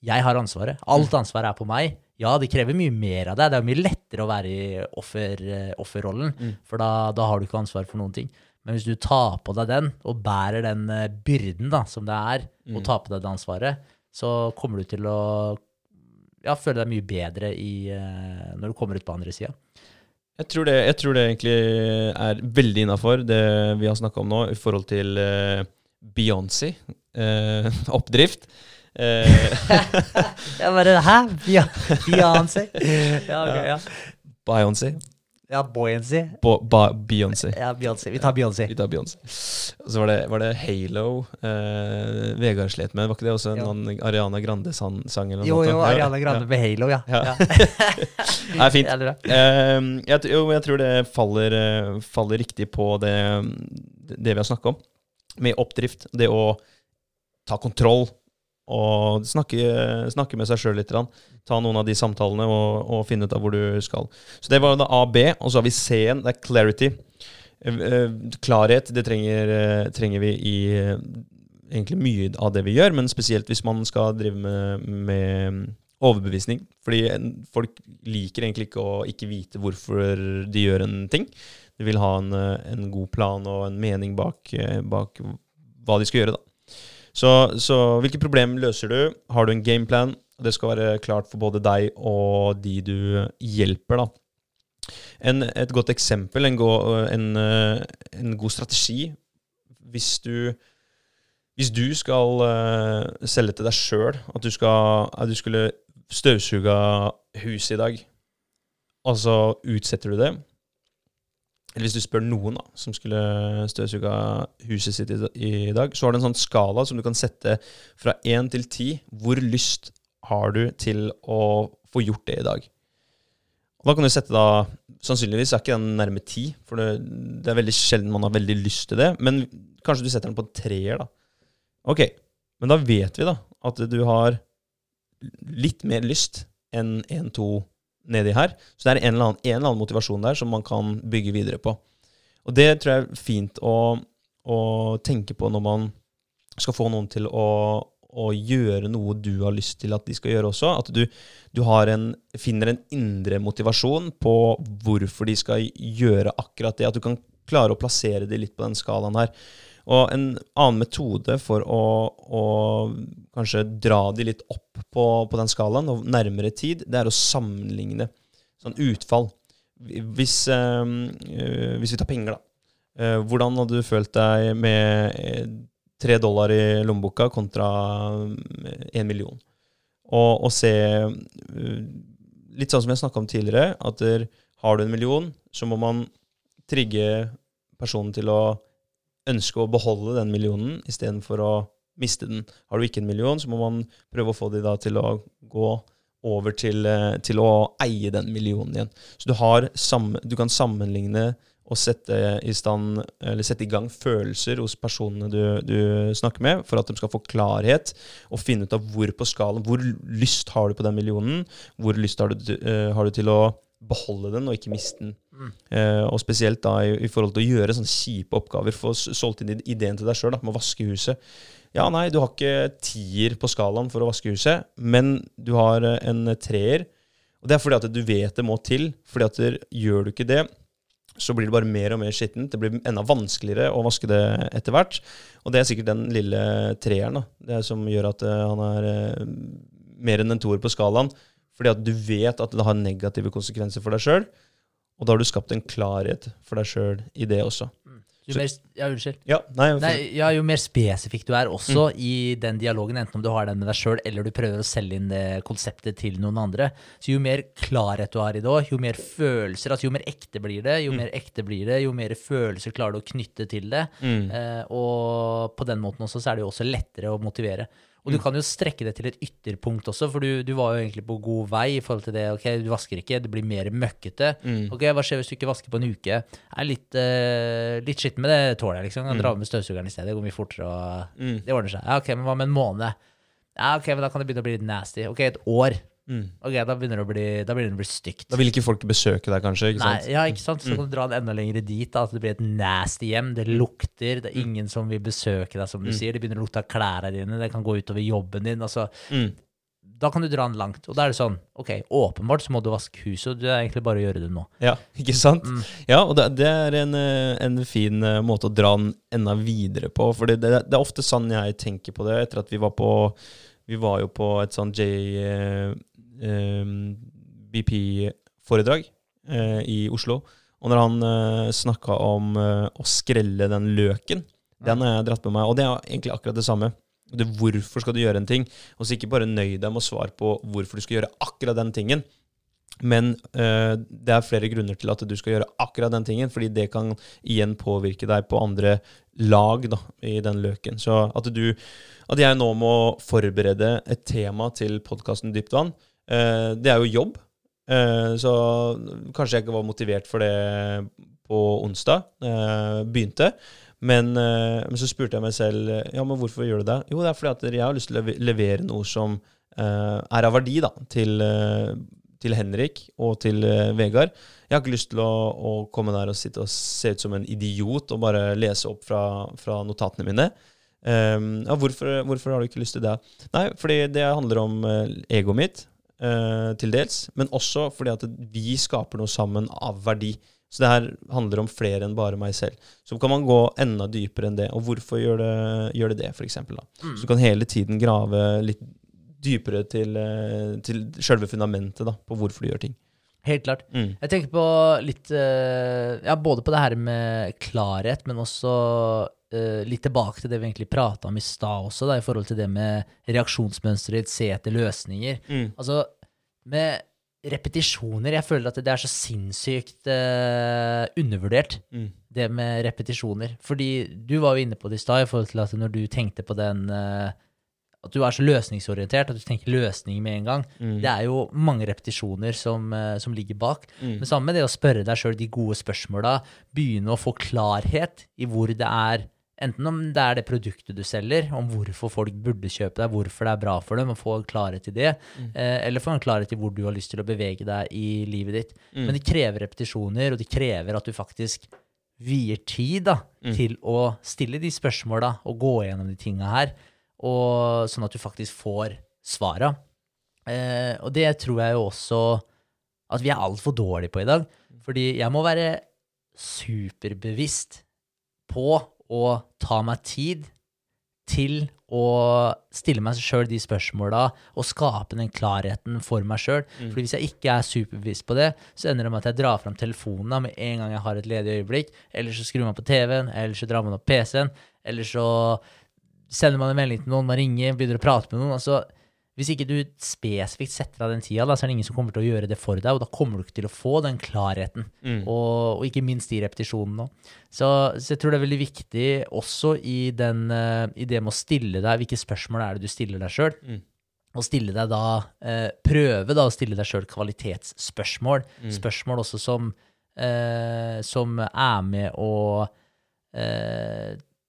jeg har ansvaret. Alt ansvaret er på meg. Ja, det krever mye mer av deg. Det er jo mye lettere å være i offer, offerrollen, offerrollen, for da, da har du ikke ansvar for noen ting. Men hvis du tar på deg den, og bærer den eh, byrden da, som det er, å ta på deg det ansvaret, så kommer du til å ja, føle deg mye bedre i, eh, når du kommer ut på andre sida. Jeg tror, det, jeg tror det egentlig er veldig innafor, det vi har snakka om nå, i forhold til eh, Beyoncé. Uh, (laughs) oppdrift. Uh, (laughs) (laughs) Jeg bare Hæ? Beyoncé? Ja, okay, ja. Beyoncé. Ja, Boyancy. Bo- Beyoncé. Ja, Beyoncé. Vi tar Beyoncé. Vi tar Beyoncé. Så var det, var det Halo eh, Vegard slet med. Var ikke det også en noen Ariana Grande-sang? eller noe Jo, jo, Ja, Ariana Grande med Halo, ja. Ja. ja. (laughs) Nei, fint. (laughs) Jævlig bra. Eh, jeg, t- jo, jeg tror det faller, eh, faller riktig på det, det vi har snakka om. Med oppdrift. Det å ta kontroll og snakke, snakke med seg sjøl litt. Ta noen av de samtalene og, og finne ut av hvor du skal. Så det var da A, B, og så har vi C-en. Det er clarity. Eh, eh, Klarhet det trenger, eh, trenger vi i egentlig mye av det vi gjør, men spesielt hvis man skal drive med, med overbevisning. Fordi folk liker egentlig ikke å ikke vite hvorfor de gjør en ting. De vil ha en, en god plan og en mening bak, bak hva de skal gjøre. da. Så, så hvilke problemer løser du? Har du en gameplan? Det skal være klart for både deg og de du hjelper. da. En, et godt eksempel, en, go, en, eh, en god strategi Hvis du, hvis du skal uh, selge til deg sjøl at, at du skulle støvsuga huset i dag, og så utsetter du det Eller hvis du spør noen da, som skulle støvsuga huset sitt i, dag, så har du en sånn skala som du kan sette fra én til ti. Hvor lyst har du til å få gjort det i dag? Og da kan du sette da Sannsynligvis er ikke den nærme ti, for det, det er veldig sjelden man har veldig lyst til det. Men kanskje du setter den på en treer, da. Ok, men da vet vi da at du har litt mer lyst enn en-to nedi her. Så det er en eller, annen, en eller annen motivasjon der som man kan bygge videre på. Og det tror jeg er fint å, å tenke på når man skal få noen til å, å gjøre noe du har lyst til at de skal gjøre også. At du, du en, finner en indre motivasjon på hvorfor de skal gjøre akkurat det. At du kan klare å plassere det litt på den skalaen her. Og en annen metode for å, å kanskje dra de litt opp på, på den skalaen, og nærmere tid, det er å sammenligne sånn utfall. Hvis, eh, hvis vi tar penger, da. Eh, hvordan hadde du følt deg med eh, tre dollar i lommeboka kontra én million? Og, og se Litt sånn som jeg snakka om tidligere, at der, har du en million, så må man trigge personen til å ønske å beholde den millionen istedenfor å miste den. Har du ikke en million, så må man prøve å få de da til å gå over til, eh, til å eie den millionen igjen. Så du, har samme, du kan sammenligne og sette i, stand, sette i gang følelser hos personene du, du snakker med, for at de skal få klarhet og finne ut av hvor på skalaen Hvor lyst har du på den millionen? Hvor lyst har du, eh, har du til å beholde den og ikke miste den? Eh, og spesielt da i, i forhold til å gjøre sånne kjipe oppgaver. Få solgt inn ideen til deg sjøl med å vaske huset. Ja, nei, du har ikke tier på skalaen for å vaske huset, men du har eh, en treer. Og det er fordi at du vet det må til. fordi at der, gjør du ikke det, så blir det bare mer og mer skittent. Det blir enda vanskeligere å vaske det etter hvert. Og det er sikkert den lille treeren da, det er som gjør at eh, han er mer enn en toer på skalaen. Fordi at du vet at det har negative konsekvenser for deg sjøl. Og da har du skapt en klarhet for deg sjøl i det også. Jo mer, ja, unnskyld. Ja, nei, Nei, ja, jo mer spesifikk du er også i den dialogen, enten om du har den med deg sjøl eller du prøver å selge inn det konseptet til noen andre, så jo mer klarhet du har i det òg, jo mer følelser, altså jo mer ekte blir det, jo mer ekte blir det, jo mer følelser klarer du å knytte til det. Eh, og på den måten også så er det jo også lettere å motivere. Og du kan jo strekke det til et ytterpunkt også, for du, du var jo egentlig på god vei i forhold til det. Ok, du vasker ikke, det blir mer møkkete. Ok, hva skjer hvis du ikke vasker på en uke? Jeg Er litt, uh, litt skitten med det tåler jeg, liksom. Kan dra med støvsugeren i stedet, det går mye fortere, og det ordner seg. Ja, ok, men hva med en måned? Ja, ok, men da kan det begynne å bli litt nasty. Ok, et år. Ok, da begynner det å bli, da begynner det å bli stygt. Da vil ikke folk besøke deg, kanskje? ikke Nei, sant? ja, ikke sant? Så kan du dra den enda lenger dit, da, at det blir et nasty hjem. Det lukter, det er ingen som vil besøke deg, som du sier. Det begynner å lukte av klærne dine, det kan gå utover jobben din. Altså, Mm. Da kan du dra den langt. Og da er det sånn, ok, åpenbart så må du vaske huset, og det er egentlig bare å gjøre det nå. Ja, (laughs) ikke sant? Mm. Ja, og det, det er en, eh, en fin eh, måte å dra den enda videre på. For det, det, det er ofte sånn jeg tenker på det, etter at vi var på Vi var jo på et sånt eh, JBP-foredrag eh, i Oslo. Og når han uh, snakka om eh, å skrelle den løken, den har jeg dratt med meg. Og det er egentlig akkurat det samme. Det, hvorfor skal du gjøre en ting? Og så ikke bare nøy deg med å svare på hvorfor du skal gjøre akkurat den tingen. Men øh, det er flere grunner til at du skal gjøre akkurat den tingen, fordi det kan igjen påvirke deg på andre lag da, i den løken. Så at, du, at jeg nå må forberede et tema til podkasten Dypt vann, eh, det er jo jobb. Eh, så kanskje jeg ikke var motivert for det på onsdag eh, begynte. Men, eh, men, så spurte jeg meg selv ja, men hvorfor gjør du det? Jo, det er fordi at jeg har lyst til å levere noe som eh, er av verdi da, til til Henrik og til Vegard. Jeg har ikke lyst til å, å, komme der og sitte og se ut som en idiot og bare lese opp fra, fra notatene mine. Um, ja, hvorfor, hvorfor, har du ikke lyst til det? Nei, fordi det handler om egoet mitt, til dels. Men også fordi at vi skaper noe sammen av verdi. Så det her handler om flere enn bare meg selv. Så kan man gå enda dypere enn det. Og hvorfor gjør det, gjør det det, f.eks.? Mm. Så du kan hele tiden grave litt dypere til, eh, til selve fundamentet da, på hvorfor du gjør ting. Helt klart. Mm. Jeg tenker på litt eh, Ja, både på det her med klarhet, men også uh, litt tilbake til det vi egentlig prata om i stad også, da, i forhold til det med reaksjonsmønsteret, se etter løsninger. Mm. Altså, med repetisjoner Jeg føler at det er så sinnssykt uh, undervurdert, mm. det med repetisjoner. Fordi du var jo inne på det i stad, i forhold til at når du tenkte på den uh, at du er så løsningsorientert, at du tenker løsning med en gang. Mm. Det er jo mange repetisjoner som, uh, som ligger bak. Mm. Men sammen med det å spørre deg sjøl de gode spørsmåla, begynne å få klarhet i hvor det er Enten om det er det produktet du selger, om hvorfor folk burde kjøpe deg, hvorfor det er bra for dem, og få klarhet i det, mm. eh, eller få en klarhet i hvor du har lyst til å bevege deg i livet ditt. Mm. Men det krever repetisjoner, og det krever at du faktisk vier tid da, mm. til å stille de spørsmåla og gå gjennom de tinga her og sånn at du faktisk får svara. Eh, og det tror jeg jo også at vi er altfor dårlige på i dag. Fordi jeg må være superbevisst på å ta meg tid til å stille meg sjøl de spørsmåla og skape den klarheten for meg sjøl. Mm. Fordi hvis jeg ikke er superbevisst på det, så ender det med at jeg drar fram telefonen med en gang jeg har et ledig øyeblikk, eller så skrur man på TV-en, eller så drar man opp PC-en, eller så sender man en melding til noen, man ringer, begynner å prate med noen. altså hvis ikke du spesifikt setter av den tida, da, så er det ingen som kommer til å gjøre det for deg, og da kommer du ikke til å få den klarheten, mm. og, og, ikke minst de repetisjonene. Så, så, jeg tror det er veldig viktig også i, den, uh, i, det med å stille deg Hvilke spørsmål er det du stiller deg sjøl? Mm. Og stille deg da, eh, prøve da å stille deg sjøl kvalitetsspørsmål. Mm. Spørsmål også som, eh, som er med å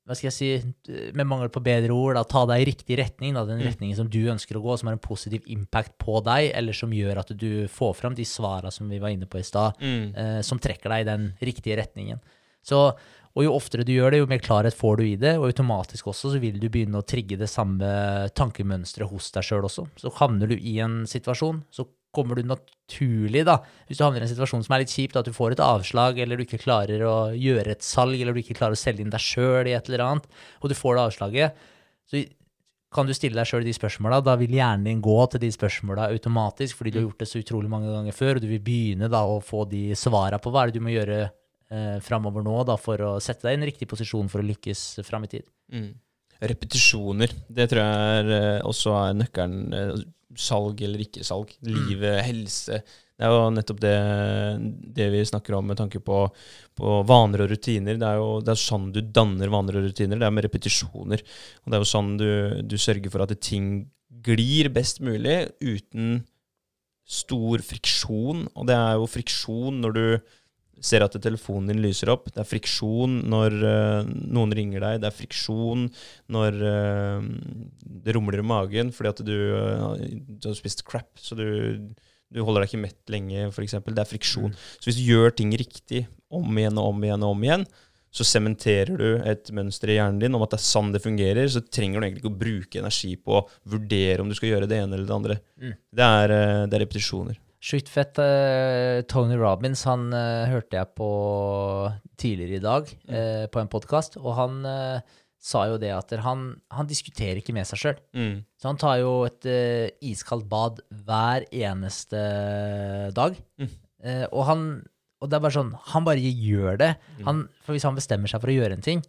hva skal jeg si, med mangel på bedre ord, da, ta deg i riktig retning, da, den mm. retningen som du ønsker å gå, som har en positiv impact på deg, eller som gjør at du får fram de svara som vi var inne på i stad, mm. eh, som trekker deg i den riktige retningen. Så, og jo oftere du gjør det, jo mer klarhet får du i det, og automatisk også så vil du begynne å trigge det samme tankemønsteret hos deg sjøl også. Så havner du i en situasjon, så kommer du naturlig, da, hvis du havner i en situasjon som er litt kjipt, at du får et avslag, eller du ikke klarer å gjøre et salg, eller du ikke klarer å selge inn deg sjøl i et eller annet, og du får det avslaget, så kan du stille deg sjøl de spørsmåla. Da vil hjernen din gå til de spørsmåla automatisk, fordi du har gjort det så utrolig mange ganger før, og du vil begynne da å få de svara på hva er det du må gjøre eh, framover nå da, for å sette deg i en riktig posisjon for å lykkes fram i tid. Mm. Repetisjoner, det tror jeg er, eh, også er nøkkelen. Eh, salg eller ikke salg. Mm. Livet, helse. Det er jo nettopp det, det vi snakker om med tanke på, på vaner og rutiner. Det er jo det er sånn du danner vaner og rutiner. Det er med repetisjoner. Og det er jo sånn du, du sørger for at ting glir best mulig uten stor friksjon. Og det er jo friksjon når du ser at telefonen din lyser opp. Det er friksjon når uh, noen ringer deg. Det er friksjon når uh, det rumler i magen fordi at du, uh, du har spist crap. Så du, du, holder deg ikke mett lenge, f.eks. Det er friksjon. Mm. Så hvis du gjør ting riktig om igjen og om igjen og om igjen, så sementerer du et mønster i hjernen din om at det er sånn det fungerer. Så trenger du egentlig ikke å bruke energi på å vurdere om du skal gjøre det ene eller det andre. Mm. Det, er, det er repetisjoner. Skytfett uh, Tony Robins han uh, hørte jeg på tidligere i dag mm. uh, på en podkast, og han sa jo det at han, han diskuterer ikke med seg sjøl. Mm. Så han tar jo et iskaldt bad hver eneste dag. Mm. og han og det er bare sånn, han bare gjør det. Mm. Han, for hvis han bestemmer seg for å gjøre en ting,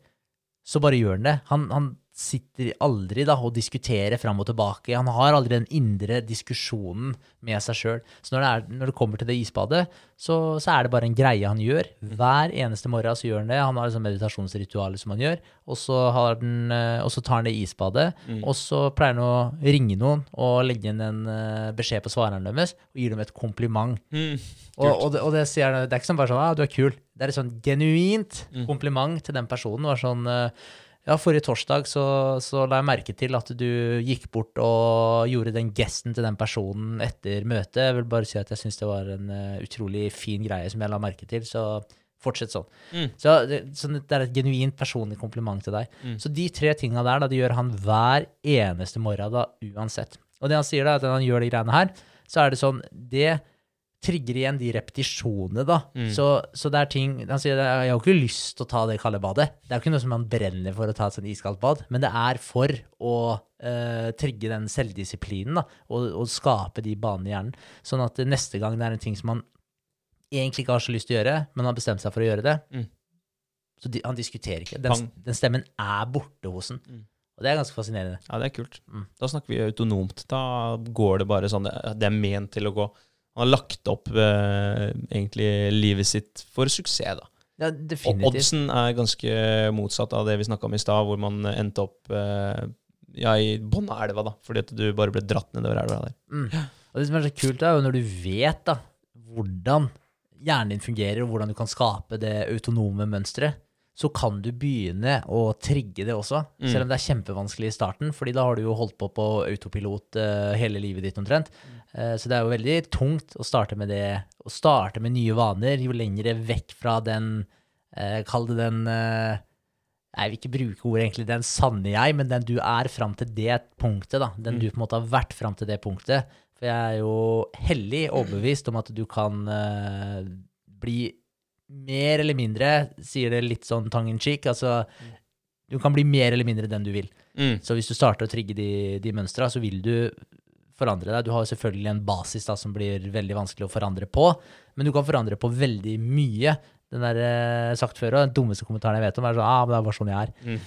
så bare gjør han det. Han, han sitter aldri da og diskuterer fram og tilbake. Han har aldri den indre diskusjonen med seg sjøl. Så når det, er, når det, kommer til det isbadet, så, så, er det bare en greie han gjør. Hver eneste morgen så gjør han det. Han har liksom meditasjonsritualet som han gjør, og så, den, eh, og så tar han det isbadet. Mm. Og så pleier han å ringe noen og legge inn en uh, beskjed på svareren deres og gir dem et kompliment. Mm. Og, og, det, og det, sier, det, er ikke sånn bare sånn ah, 'du er kul'. Det er et sånn genuint mm. kompliment til den personen. Det var sånn uh, ja, forrige torsdag så, så, la jeg merke til at du gikk bort og gjorde den gesten til den personen etter møtet. Jeg vil bare si at jeg syns det var en uh, utrolig fin greie som jeg la merke til. Så fortsett sånn. Mm. Så, det, så, det, er et genuint personlig kompliment til deg. Mm. Så de tre tinga der, da, det gjør han hver eneste morgen, da, uansett. Og det han sier, da, at når han gjør de greiene her, så er det sånn Det trigger igjen de repetisjonene, da. Mm. Så, så, det er ting Han sier jeg har jo ikke lyst til å ta det kalde badet. Det er jo ikke noe som man brenner for å ta et sånt iskaldt bad, men det er for å uh, trigge den selvdisiplinen da, og, og, skape de banene i hjernen. Sånn at neste gang det er en ting som man egentlig ikke har så lyst til å gjøre, men har bestemt seg for å gjøre det, mm. så de, han diskuterer ikke. Den, den, stemmen er borte hos han. Mm. Og det er ganske fascinerende. Ja, det er kult. Mm. Da snakker vi autonomt. Da går det bare sånn Det er ment til å gå. Han har lagt opp eh, egentlig livet sitt for suksess, da. Ja, definitivt. Og oddsen er ganske motsatt av det vi snakka om i stad, hvor man endte opp eh, ja, i bånn av elva, da, fordi at du bare ble dratt nedover elva der. Mm. Og det som er så kult, er jo når du vet da, hvordan hjernen din fungerer, og hvordan du kan skape det autonome mønsteret så kan du begynne å trigge det også, mm. selv om det er kjempevanskelig i starten, fordi da har du jo holdt på på autopilot uh, hele livet ditt omtrent. Mm. Uh, så det er jo veldig tungt å starte med det, å starte med nye vaner, jo lengre vekk fra den uh, Kall det den Jeg vil ikke bruke ordet egentlig den sanne jeg, men den du er fram til det punktet, da. Den mm. du på en måte har vært fram til det punktet. For jeg er jo hellig overbevist om at du kan bli mer eller mindre, sier det litt sånn tongue in cheek, altså du kan bli mer eller mindre den du vil. Mm. Så hvis du starter å trigge de, de mønstra, så vil du forandre deg. Du har selvfølgelig en basis da, som blir veldig vanskelig å forandre på, men du kan forandre på veldig mye. Den der eh, sagt før, og den dummeste kommentaren jeg vet om, er sånn ah, men det er bare sånn jeg er. Mm.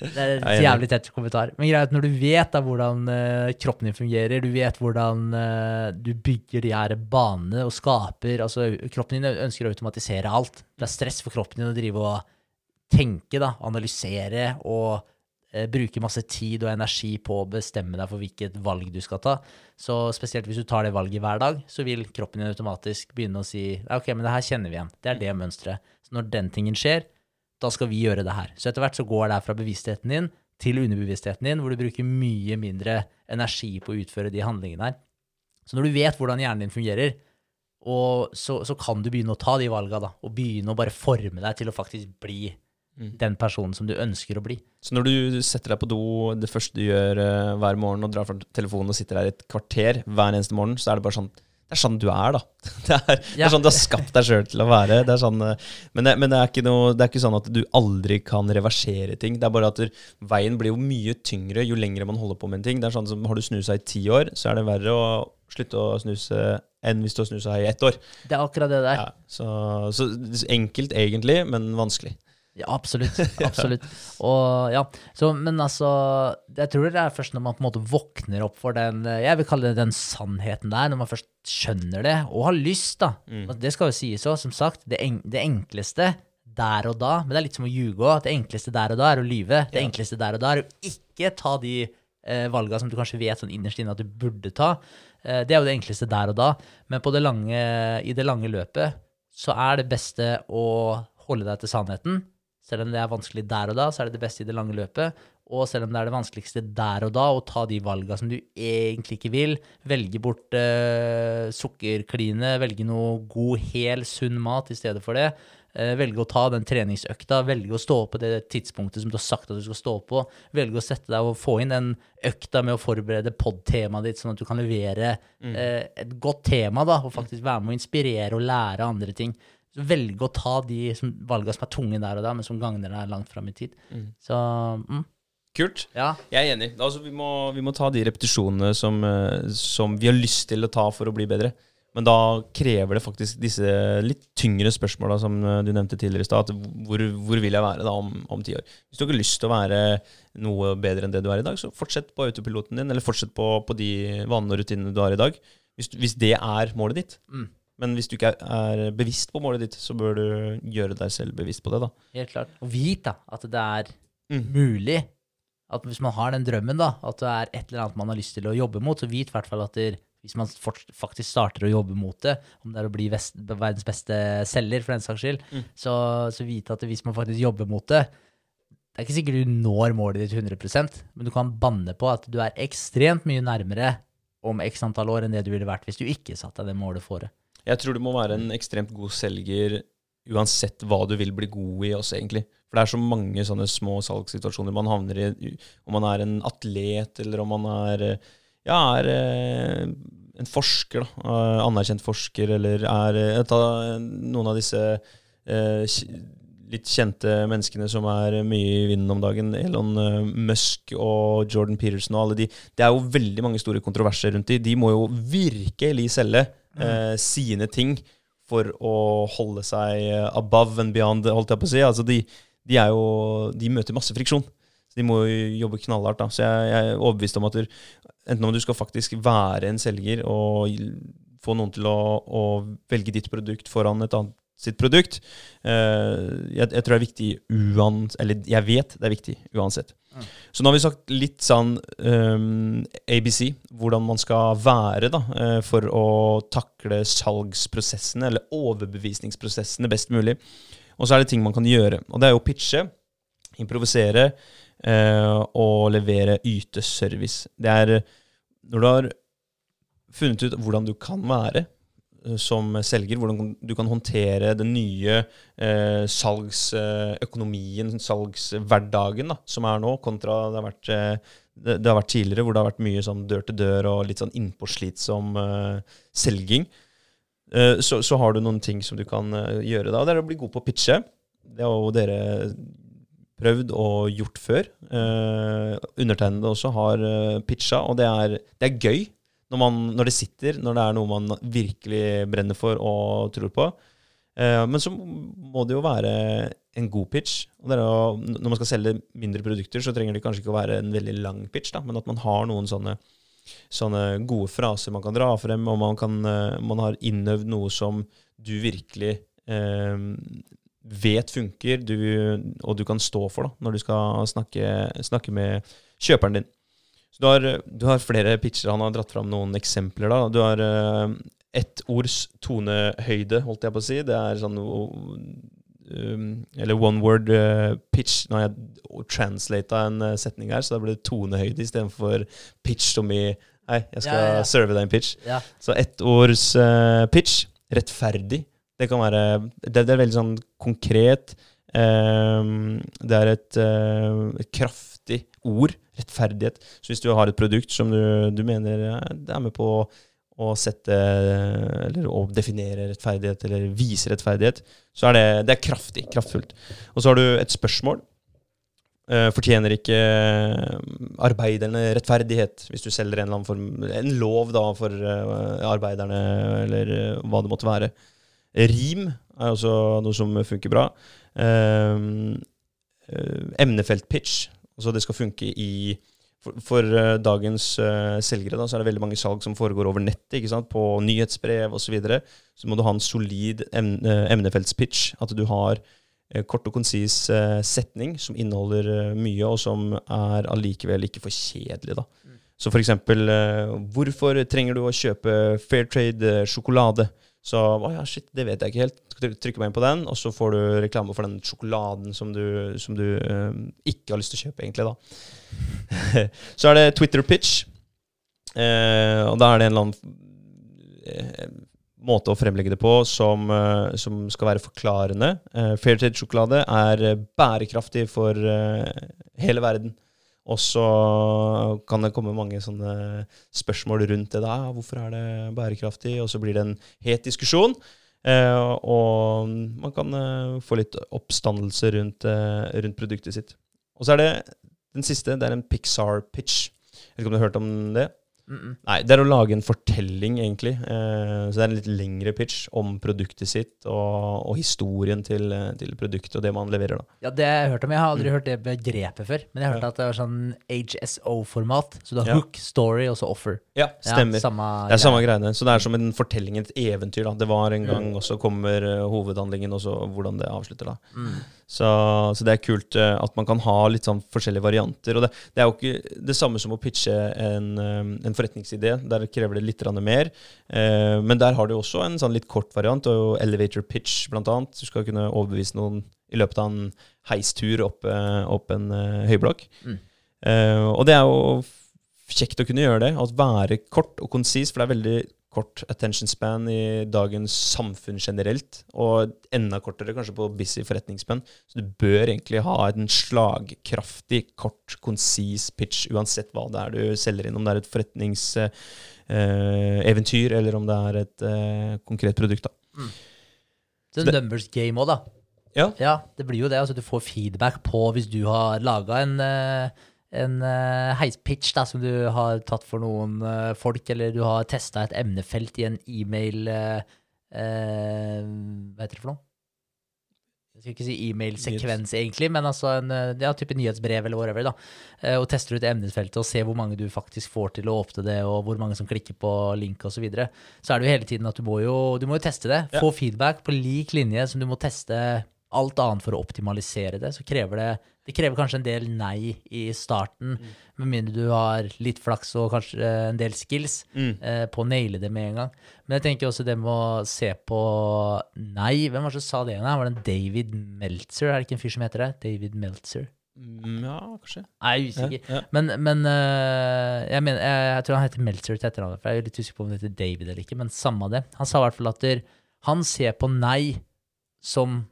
Det er en jævlig tett kommentar. Men greit, når du vet da hvordan uh, kroppen din fungerer, du vet hvordan uh, du bygger de her banene og skaper altså Kroppen din ønsker å automatisere alt. Det er stress for kroppen din å drive og tenke, da, analysere og bruke masse tid og energi på å bestemme deg for hvilket valg du skal ta. Så spesielt hvis du tar det valget hver dag, så vil kroppen din automatisk begynne å si ok, men det her kjenner vi igjen. Det er det mønsteret. Så når den tingen skjer, da skal vi gjøre det her. Så etter hvert så går det fra bevisstheten din til underbevisstheten din, hvor du bruker mye mindre energi på å utføre de handlingene her. Så når du vet hvordan hjernen din fungerer, så, så, kan du begynne å ta de valga, da, og begynne å bare forme deg til å faktisk bli mm. den personen som du ønsker å bli. Så når du setter deg på do, det første du gjør uh, hver morgen, og drar fra telefonen og sitter der et kvarter hver eneste morgen, så er det bare sånn det er sånn du er, da. (laughs) Det er, det er sånn du har skapt deg sjøl til å være. Det sånn, eh, men, det, men det, er noe, det, er ikke sånn at du aldri kan reversere ting. Det er bare at veien blir jo mye tyngre jo lenger man holder på med en ting. Det er sånn som Har du snusa i ti år, så er det verre å slutte å snuse enn hvis du har snusa i ett år. Det er akkurat det der. Ja, så, så enkelt egentlig, men vanskelig. Ja, absolutt. (laughs) Absolutt. Og ja, så, Men altså Jeg tror det er først når man på en måte våkner opp for den Jeg vil kalle det den sannheten der, når man først skjønner det og har lyst, da. Mm. Det skal jo sies òg, som sagt. Det, en, det, enkleste der og da, men det er litt som å ljuge òg. Det enkleste der og da er å lyve. Det ja. enkleste der og da er å ikke ta de eh, valga som du kanskje vet sånn innerst inne at du burde ta. Eh, det er jo det enkleste der og da. Men det lange, i det lange løpet så er det beste å holde deg til sannheten selv om det er vanskelig der og da, så er det det beste i det lange løpet. Og selv om det er det vanskeligste der og da, å ta de valga som du egentlig ikke vil, velge bort eh, sukkerkline, velge noe god, hel, sunn mat i stedet for det, eh, velge å ta den treningsøkta, velge å stå på det tidspunktet som du har sagt at du skal stå på, velge å sette deg og få inn den økta med å forberede pod-temaet ditt, sånn at du kan levere mm. eh, et godt tema, da, og faktisk være med å inspirere og lære andre ting velge å ta de som, valgene som er tunge der og da, men som gagner deg langt fram i tid. Mm. Så mm. Kult. Ja. Jeg er enig. Altså, vi, må, vi, må, ta de repetisjonene som, eh, som, vi har lyst til å ta for å bli bedre. Men da krever det faktisk disse litt tyngre spørsmåla som eh, du nevnte tidligere i stad. Hvor, hvor, vil jeg være da om, om ti år? Hvis du ikke har lyst til å være noe bedre enn det du er i dag, så fortsett på autopiloten din, eller fortsett på, på de vanene og rutinene du har i dag. Hvis, hvis det er målet ditt. Mm. Men hvis du ikke er, bevisst på målet ditt, så bør du gjøre deg selv bevisst på det. da. Helt klart. Og vit da, at det er Mm. mulig. At hvis man har den drømmen, da, at det er et eller annet man har lyst til å jobbe mot, så vit i hvert fall at det, hvis man faktisk starter å jobbe mot det, om det er å bli vest, verdens beste selger, for den saks skyld, Mm. så, så vit at hvis man faktisk jobber mot det Det er ikke sikkert du når målet ditt 100% men du kan banne på at du er ekstremt mye nærmere om x antall år enn det du ville vært hvis du ikke satte deg det målet fore. Jeg tror du må være en ekstremt god selger uansett hva du vil bli god i også, egentlig. For det er så mange sånne små salgssituasjoner man havner i, om man er en atlet, eller om man er ja, er eh, en forsker, da. eh, Anerkjent forsker, eller er eh, noen av disse eh, litt kjente menneskene som er mye i vinden om dagen. Elon Musk og Jordan Peterson og alle de. Det er jo veldig mange store kontroverser rundt de. De må jo virkelig selge eh, sine ting for å holde seg eh, above and beyond, holdt jeg på å si. Altså de, de, jo, de møter masse friksjon. Så de må jo jobbe knallhardt. da. Så jeg, jeg er overbevist om at du, enten om du skal faktisk være en selger og få noen til å, å velge ditt produkt foran et annet sitt produkt, eh, jeg, jeg tror det er viktig uansett Eller jeg vet det er viktig uansett. Mm. Så nå har vi sagt litt sånn um, ABC, hvordan man skal være da, eh, for å takle salgsprosessene, eller overbevisningsprosessene, best mulig. Og så er det ting man kan gjøre. Og det er jo pitche, improvisere uh, og levere, yteservice. Det er når du har funnet ut hvordan du kan være som selger, hvordan du kan håndtere den nye eh, salgsøkonomien, salgshverdagen, da, som er nå, kontra det har vært eh, det, det har vært tidligere, hvor det har vært mye sånn dør til dør og litt sånn innpåslitsom eh, selging. Eh, så, så har du noen ting som du kan eh, gjøre da. Det er å bli god på å pitche. Det har jo dere prøvd og gjort før. Eh, undertegnede også har pitcha, og det er, det er gøy når, man, når det sitter, når det er noe man virkelig brenner for og tror på. Eh, men så må det jo være en god pitch. Og å, når man skal selge mindre produkter, så trenger det kanskje ikke å være en veldig lang pitch, da, men at man har noen sånne, sånne gode fraser man kan dra frem, og man, kan, eh, man har innøvd noe som du virkelig eh, vet funker, du, og du kan stå for da, når du skal snakke, snakke med kjøperen din. Så du har, du har flere pitcher. Han har dratt fram noen eksempler. da. Du har uh, ett ords tonehøyde, holdt jeg på å si. Det er sånn um, Eller one word uh, pitch. Nå har jeg translata en uh, setning her, så da blir det tonehøyde istedenfor pitch som i Hei, jeg skal Ja, ja, ja. serve deg en pitch. Så ettords uh, pitch. Rettferdig. Det kan være Det, det er veldig sånn konkret. Um, det er et, uh, et kraftig ord. Rettferdighet. Så hvis du har et produkt som du, du mener eh, er med på å sette Eller å definere rettferdighet, eller vise rettferdighet, så er det, det er kraftig. Kraftfullt. Og så har du et spørsmål. Eh, fortjener ikke eh, arbeiderne rettferdighet, hvis du selger en form En lov da for arbeiderne, eller hva det måtte være. Rim er også noe som funker bra. Emnefeltpitch. Altså det skal funke i For, for uh, dagens uh, selgere da, så er det veldig mange salg som foregår over nettet. ikke sant? På nyhetsbrev osv. Så, videre. så må du ha en solid em, uh, emnefeltspitch. At du har kort og konsis setning som inneholder mye, og som er allikevel ikke for kjedelig. da. Så for eksempel, uh, hvorfor trenger du å kjøpe Fair Trade sjokolade? Så å ja, shit, det vet jeg ikke helt. Tryk- Trykker meg inn på den, og så får du reklame for den sjokoladen som du, som du eh, ikke har lyst til å kjøpe, egentlig, da. (laughs) så er det Twitter pitch. Eh, og da er det en eller annen eh, måte å fremlegge det på som, eh, som skal være forklarende. Eh, Fairtrade-sjokolade er bærekraftig for eh, hele verden. Og så kan det komme mange sånne spørsmål rundt det. da. Hvorfor er det bærekraftig? Og så blir det en het diskusjon. Eh, og man kan eh, få litt oppstandelse rundt, eh, rundt produktet sitt. Og så er det den siste. Det er en Pixar-pitch. Jeg vet ikke om du har hørt om det? Mm -mm. Nei, det er å lage en fortelling, egentlig. Eh, så det er en litt lengre pitch om produktet sitt og, og historien til, eh, til produktet og det man leverer, da. Ja, det har jeg hørt om. Jeg har aldri Mm. hørt det begrepet før. Men jeg hørte Ja. at det var sånn HSO-format. Så du har Ja. hook, story og så offer. Ja, stemmer. Ja, samme Det er samme greiene. Så det er som en fortelling, et eventyr. da. Det var en gang, og så kommer eh, hovedhandlingen, og så hvordan det avslutter. da. Så, så det er kult eh, at man kan ha litt sånn forskjellige varianter. Og det, det er jo ikke det samme som å pitche en, eh, en forretningsidé. Der krever det litt mer. Eh, men der har du også en sånn litt kort variant, og elevator pitch annet. Du skal kunne overbevise noen i løpet av en heistur opp, opp en høyblokk. Mm. Eh, og det er jo kjekt å kunne gjøre det. At være kort og konsis, for det er veldig kort attention span i dagens samfunn generelt, og enda kortere kanskje på busy forretningsspenn. Så du bør egentlig ha en slagkraftig, kort, konsis pitch, uansett hva det er du selger inn. Om det er et forretningseventyr, eller om det er et eh, konkret produkt. da. Mm. Så det- numbers game òg, da. Ja. Ja, det blir jo det. Altså, du får feedback på hvis du har laga en, eh, en eh, heispitch da, som du har tatt for noen eh, folk, eller du har testa et emnefelt i en e-mail eh, Hva heter det for noe? Jeg skal ikke si e-mail-sekvens, egentlig, men altså en ja, type nyhetsbrev eller whatever. da, Og tester ut emnesfeltet og ser hvor mange du faktisk får til å åpne det, og hvor mange som klikker på link osv. Så, videre. så er det jo hele tiden at du må jo, du må jo teste det. Ja. Få feedback på lik linje som du må teste alt annet for å optimalisere det. Så krever det det krever kanskje en del nei i starten, med mindre du har litt flaks og kanskje en del skills Mm. eh, på å naile det med en gang. Men jeg tenker også det med å se på nei. Hvem var det som sa det igjen? Var det en David Meltzer? Er det ikke en fyr som heter det? David Meltzer? Mm, ja, kanskje. Nei, Jeg er usikker. ja. Men, men øh, jeg, mener, jeg, jeg tror han heter Meltzer til etternavn. Jeg er litt usikker på om det heter David eller ikke, men samme det. Han sa i hvert fall at der, han ser på nei som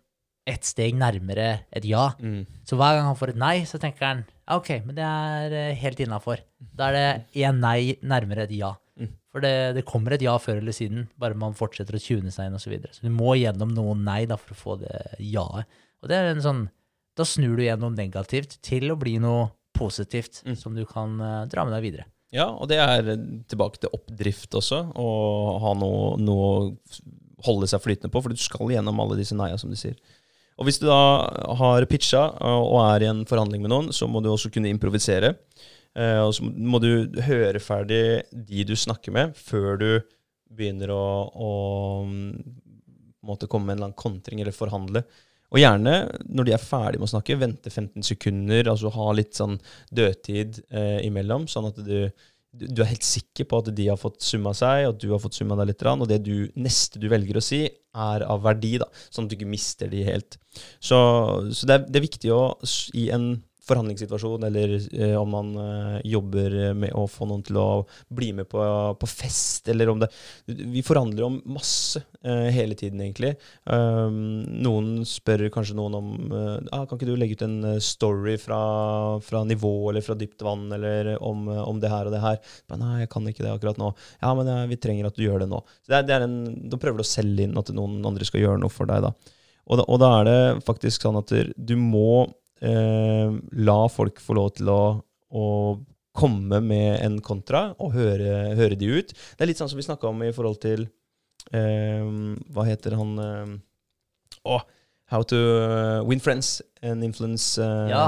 ett steg nærmere et ja. Mm. Så hver gang han får et nei, så tenker han ok, men det er eh, helt innafor. Da er det én nei nærmere et ja. Mm. For det, det kommer et ja før eller siden, bare man fortsetter å tune seg inn osv. Så, videre. så du må gjennom noen nei da, for å få det ja-et. Og det er en sånn Da snur du gjennom negativt til å bli noe positivt Mm. som du kan uh, dra med deg videre. Ja, og det er tilbake til oppdrift også, å ha noe, noe holde seg flytende på, for du skal gjennom alle disse nei-a, som du sier. Og hvis du da har pitcha eh, og er i en forhandling med noen, så må du også kunne improvisere. Eh, og så må du høre ferdig de du snakker med, før du begynner å, å måte komme med en eller annen kontring eller forhandle. Og gjerne, når de er ferdig med å snakke, vente 15 sekunder, altså ha litt sånn dødtid eh, imellom, sånn at du, du, er helt sikker på at de har fått summa seg, og at du har fått summa deg litt, og det du, neste du velger å si, er av verdi, da, sånn at du ikke mister de helt. Så, så det, er, det er viktig å, i en forhandlingssituasjon, eller eh, om man eh, jobber med å få noen til å bli med på, på fest, eller om det Vi forhandler om masse eh, hele tiden, egentlig. Um, noen spør kanskje noen om eh, ah, Kan ikke du legge ut en eh, story fra, fra nivå eller fra dypt vann eller om, eh, om det her og det her? Men, Nei, jeg kan ikke det akkurat nå. Ja, men vi trenger at du gjør det nå. Så det er, det er en, Da prøver du å selge inn at noen andre skal gjøre noe for deg. da. Og da, og da er det faktisk sånn at du må eh, la folk få lov til å, å komme med en kontra og høre, høre de ut. Det er litt sånn som vi snakka om i forhold til eh, Hva heter han eh, oh, How to Win Friends and Influence eh, Ja.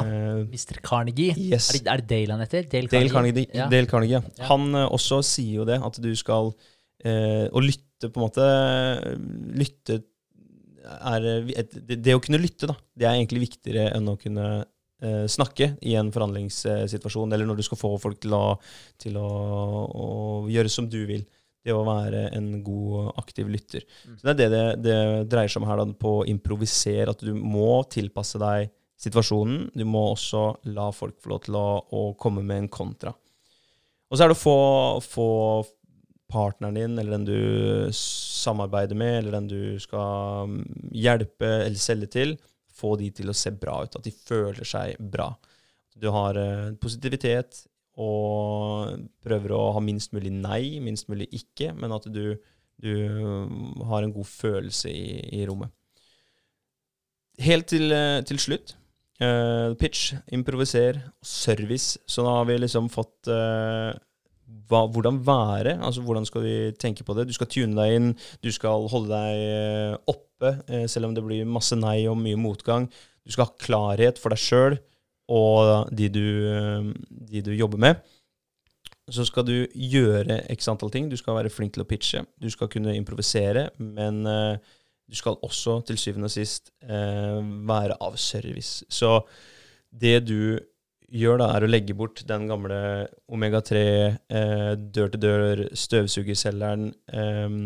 Mr. Carnegie. Yes. Er, det, er det Dale han heter? Dale Dale Carnegie. Ja. Dale Carnegie ja. Han eh, også sier jo det, at du skal eh, Å lytte, på en måte Lytte er eh, et, det, det å kunne lytte, da, det er egentlig viktigere enn å kunne eh, snakke i en forhandlingssituasjon, eller når du skal få folk til å, til å, å gjøre som du vil. Det å være en god, aktiv lytter. Mm. Så Det er det det, det dreier seg om her, da, på å improvisere. At du må tilpasse deg situasjonen. Du må også la folk få lov til å, å komme med en kontra. Og så er det å få, få partneren din, eller den du samarbeider med, eller den du skal mm, hjelpe eller selge til, få de til å se bra ut. At de føler seg bra. Du har eh, positivitet og prøver å ha minst mulig nei, minst mulig ikke, men at du, du har en god følelse i, i rommet. Helt til, eh, til slutt Uh, pitch, improviser, service. Så nå har vi liksom fått eh, hva, hvordan være. altså Hvordan skal vi tenke på det? Du skal tune deg inn, du skal holde deg eh, oppe, eh, selv om det blir masse nei og mye motgang. Du skal ha klarhet for deg sjøl og de du, eh, de du jobber med. Så skal du gjøre x antall ting. Du skal være flink til å pitche. Du skal kunne improvisere, men du skal også til syvende og sist være av service. Så det du gjør, da, er å legge bort den gamle omega-3, eh, dør-til-dør, støvsugerselgeren eh,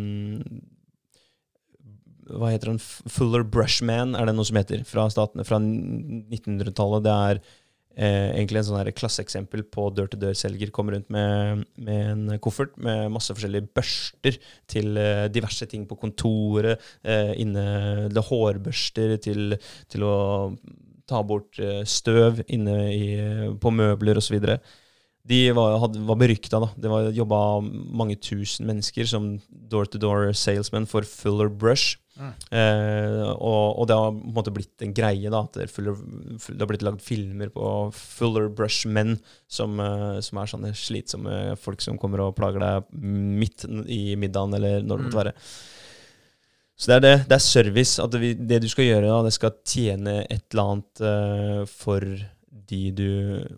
Hva heter den? Fuller Brushman, er det noe som heter, fra statene fra 1900-tallet. Det er eh, egentlig en sånn klasseeksempel på dør-til-dør-selger. Kommer rundt med, med, en koffert med masse forskjellige børster til eh, diverse ting på kontoret. Eh, inne hårbørster til, til, å ta bort eh, støv inne i, på møbler osv. De var, had, var berykta. da. Det var jobba mange tusen mennesker som door-to-door salesmen for Fuller Brush. Mm. Eh, og, og, det har på en måte blitt en greie. da, at Det, fuller, det har blitt lagd filmer på Fuller Brush-menn, som, eh, som, er sånne slitsomme folk som kommer og plager deg midt i middagen, eller når det måtte mm. Så det er det. Det er service. At det, det du skal gjøre, da, det skal tjene et eller annet uh, for de du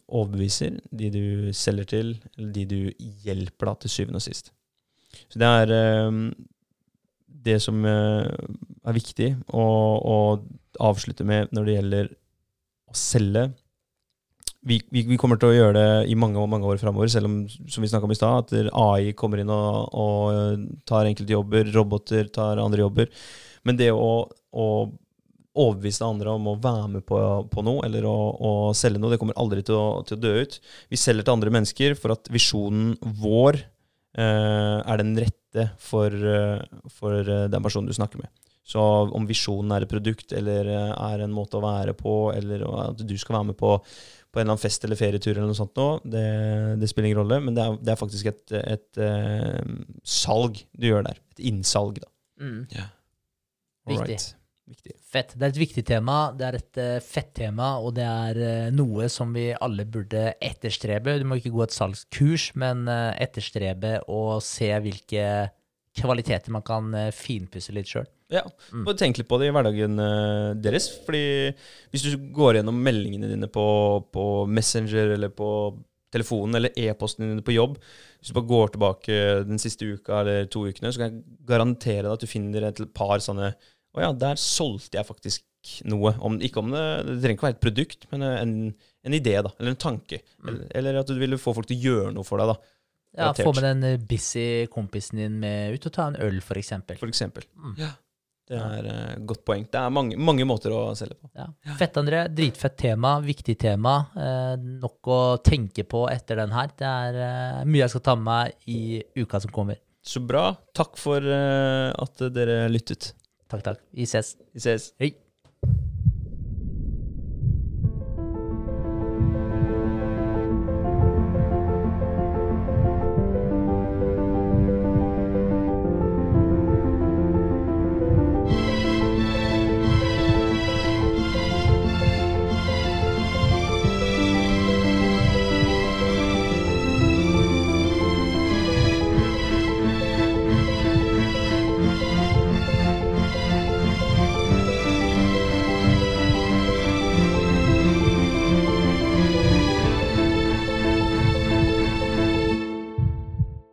overbeviser, de du selger til, eller de du hjelper da, til syvende og sist. Så det er uh, det som uh, er viktig å, å, avslutte med når det gjelder å selge vi, vi, vi, kommer til å gjøre det i mange, mange år framover, selv om som vi om i sted, at AI kommer inn og, og tar enkelte jobber, roboter tar andre jobber. Men det å, å overbevise andre om å være med på, på noe, eller å, å, selge noe, det kommer aldri til å, til å, dø ut. Vi selger til andre mennesker for at visjonen vår eh, er den rette for, eh, for eh, den personen du snakker med. Så om visjonen er et produkt eller eh, er en måte å være på, eller at du skal være med på, på en eller annen fest eller ferietur eller noe sånt nå, det, det spiller ingen rolle. Men det er, det er faktisk et, et, et, salg du gjør der. Et innsalg, da. Mm. Yeah. Viktig. Viktig. Fett. Det er et viktig tema. Det er et uh, fett tema, og det er uh, noe som vi alle burde etterstrebe. Du må ikke gå et salgskurs, men uh, etterstrebe og se hvilke kvaliteter man kan finpusse litt sjøl. Ja, mm. og tenk litt på det i hverdagen deres. fordi hvis du går gjennom meldingene dine på, på Messenger eller på telefonen eller e-posten din på jobb, hvis du bare går tilbake den siste uka eller to ukene, så kan jeg garantere deg at du finner et par sånne å ja, der solgte jeg faktisk noe. Om, ikke om det, det trenger ikke være et produkt, men en, en idé, da. Eller en tanke. Mm. Eller, eller, at du ville få folk til å gjøre noe for deg, da. Ja, få med den eh, busy kompisen din med ut og ta en øl, for eksempel. For eksempel. Mm. Ja. Det er uh, godt poeng. Det er mange, mange måter å selge på. Ja. Fett, André. Dritfett tema. Viktig tema. Eh, nok å tenke på etter den her. Det er eh, mye jeg skal ta med meg i uka som kommer. Så bra. Takk for uh, at dere lyttet. Takk, takk. Vi ses. Vi ses. Hei.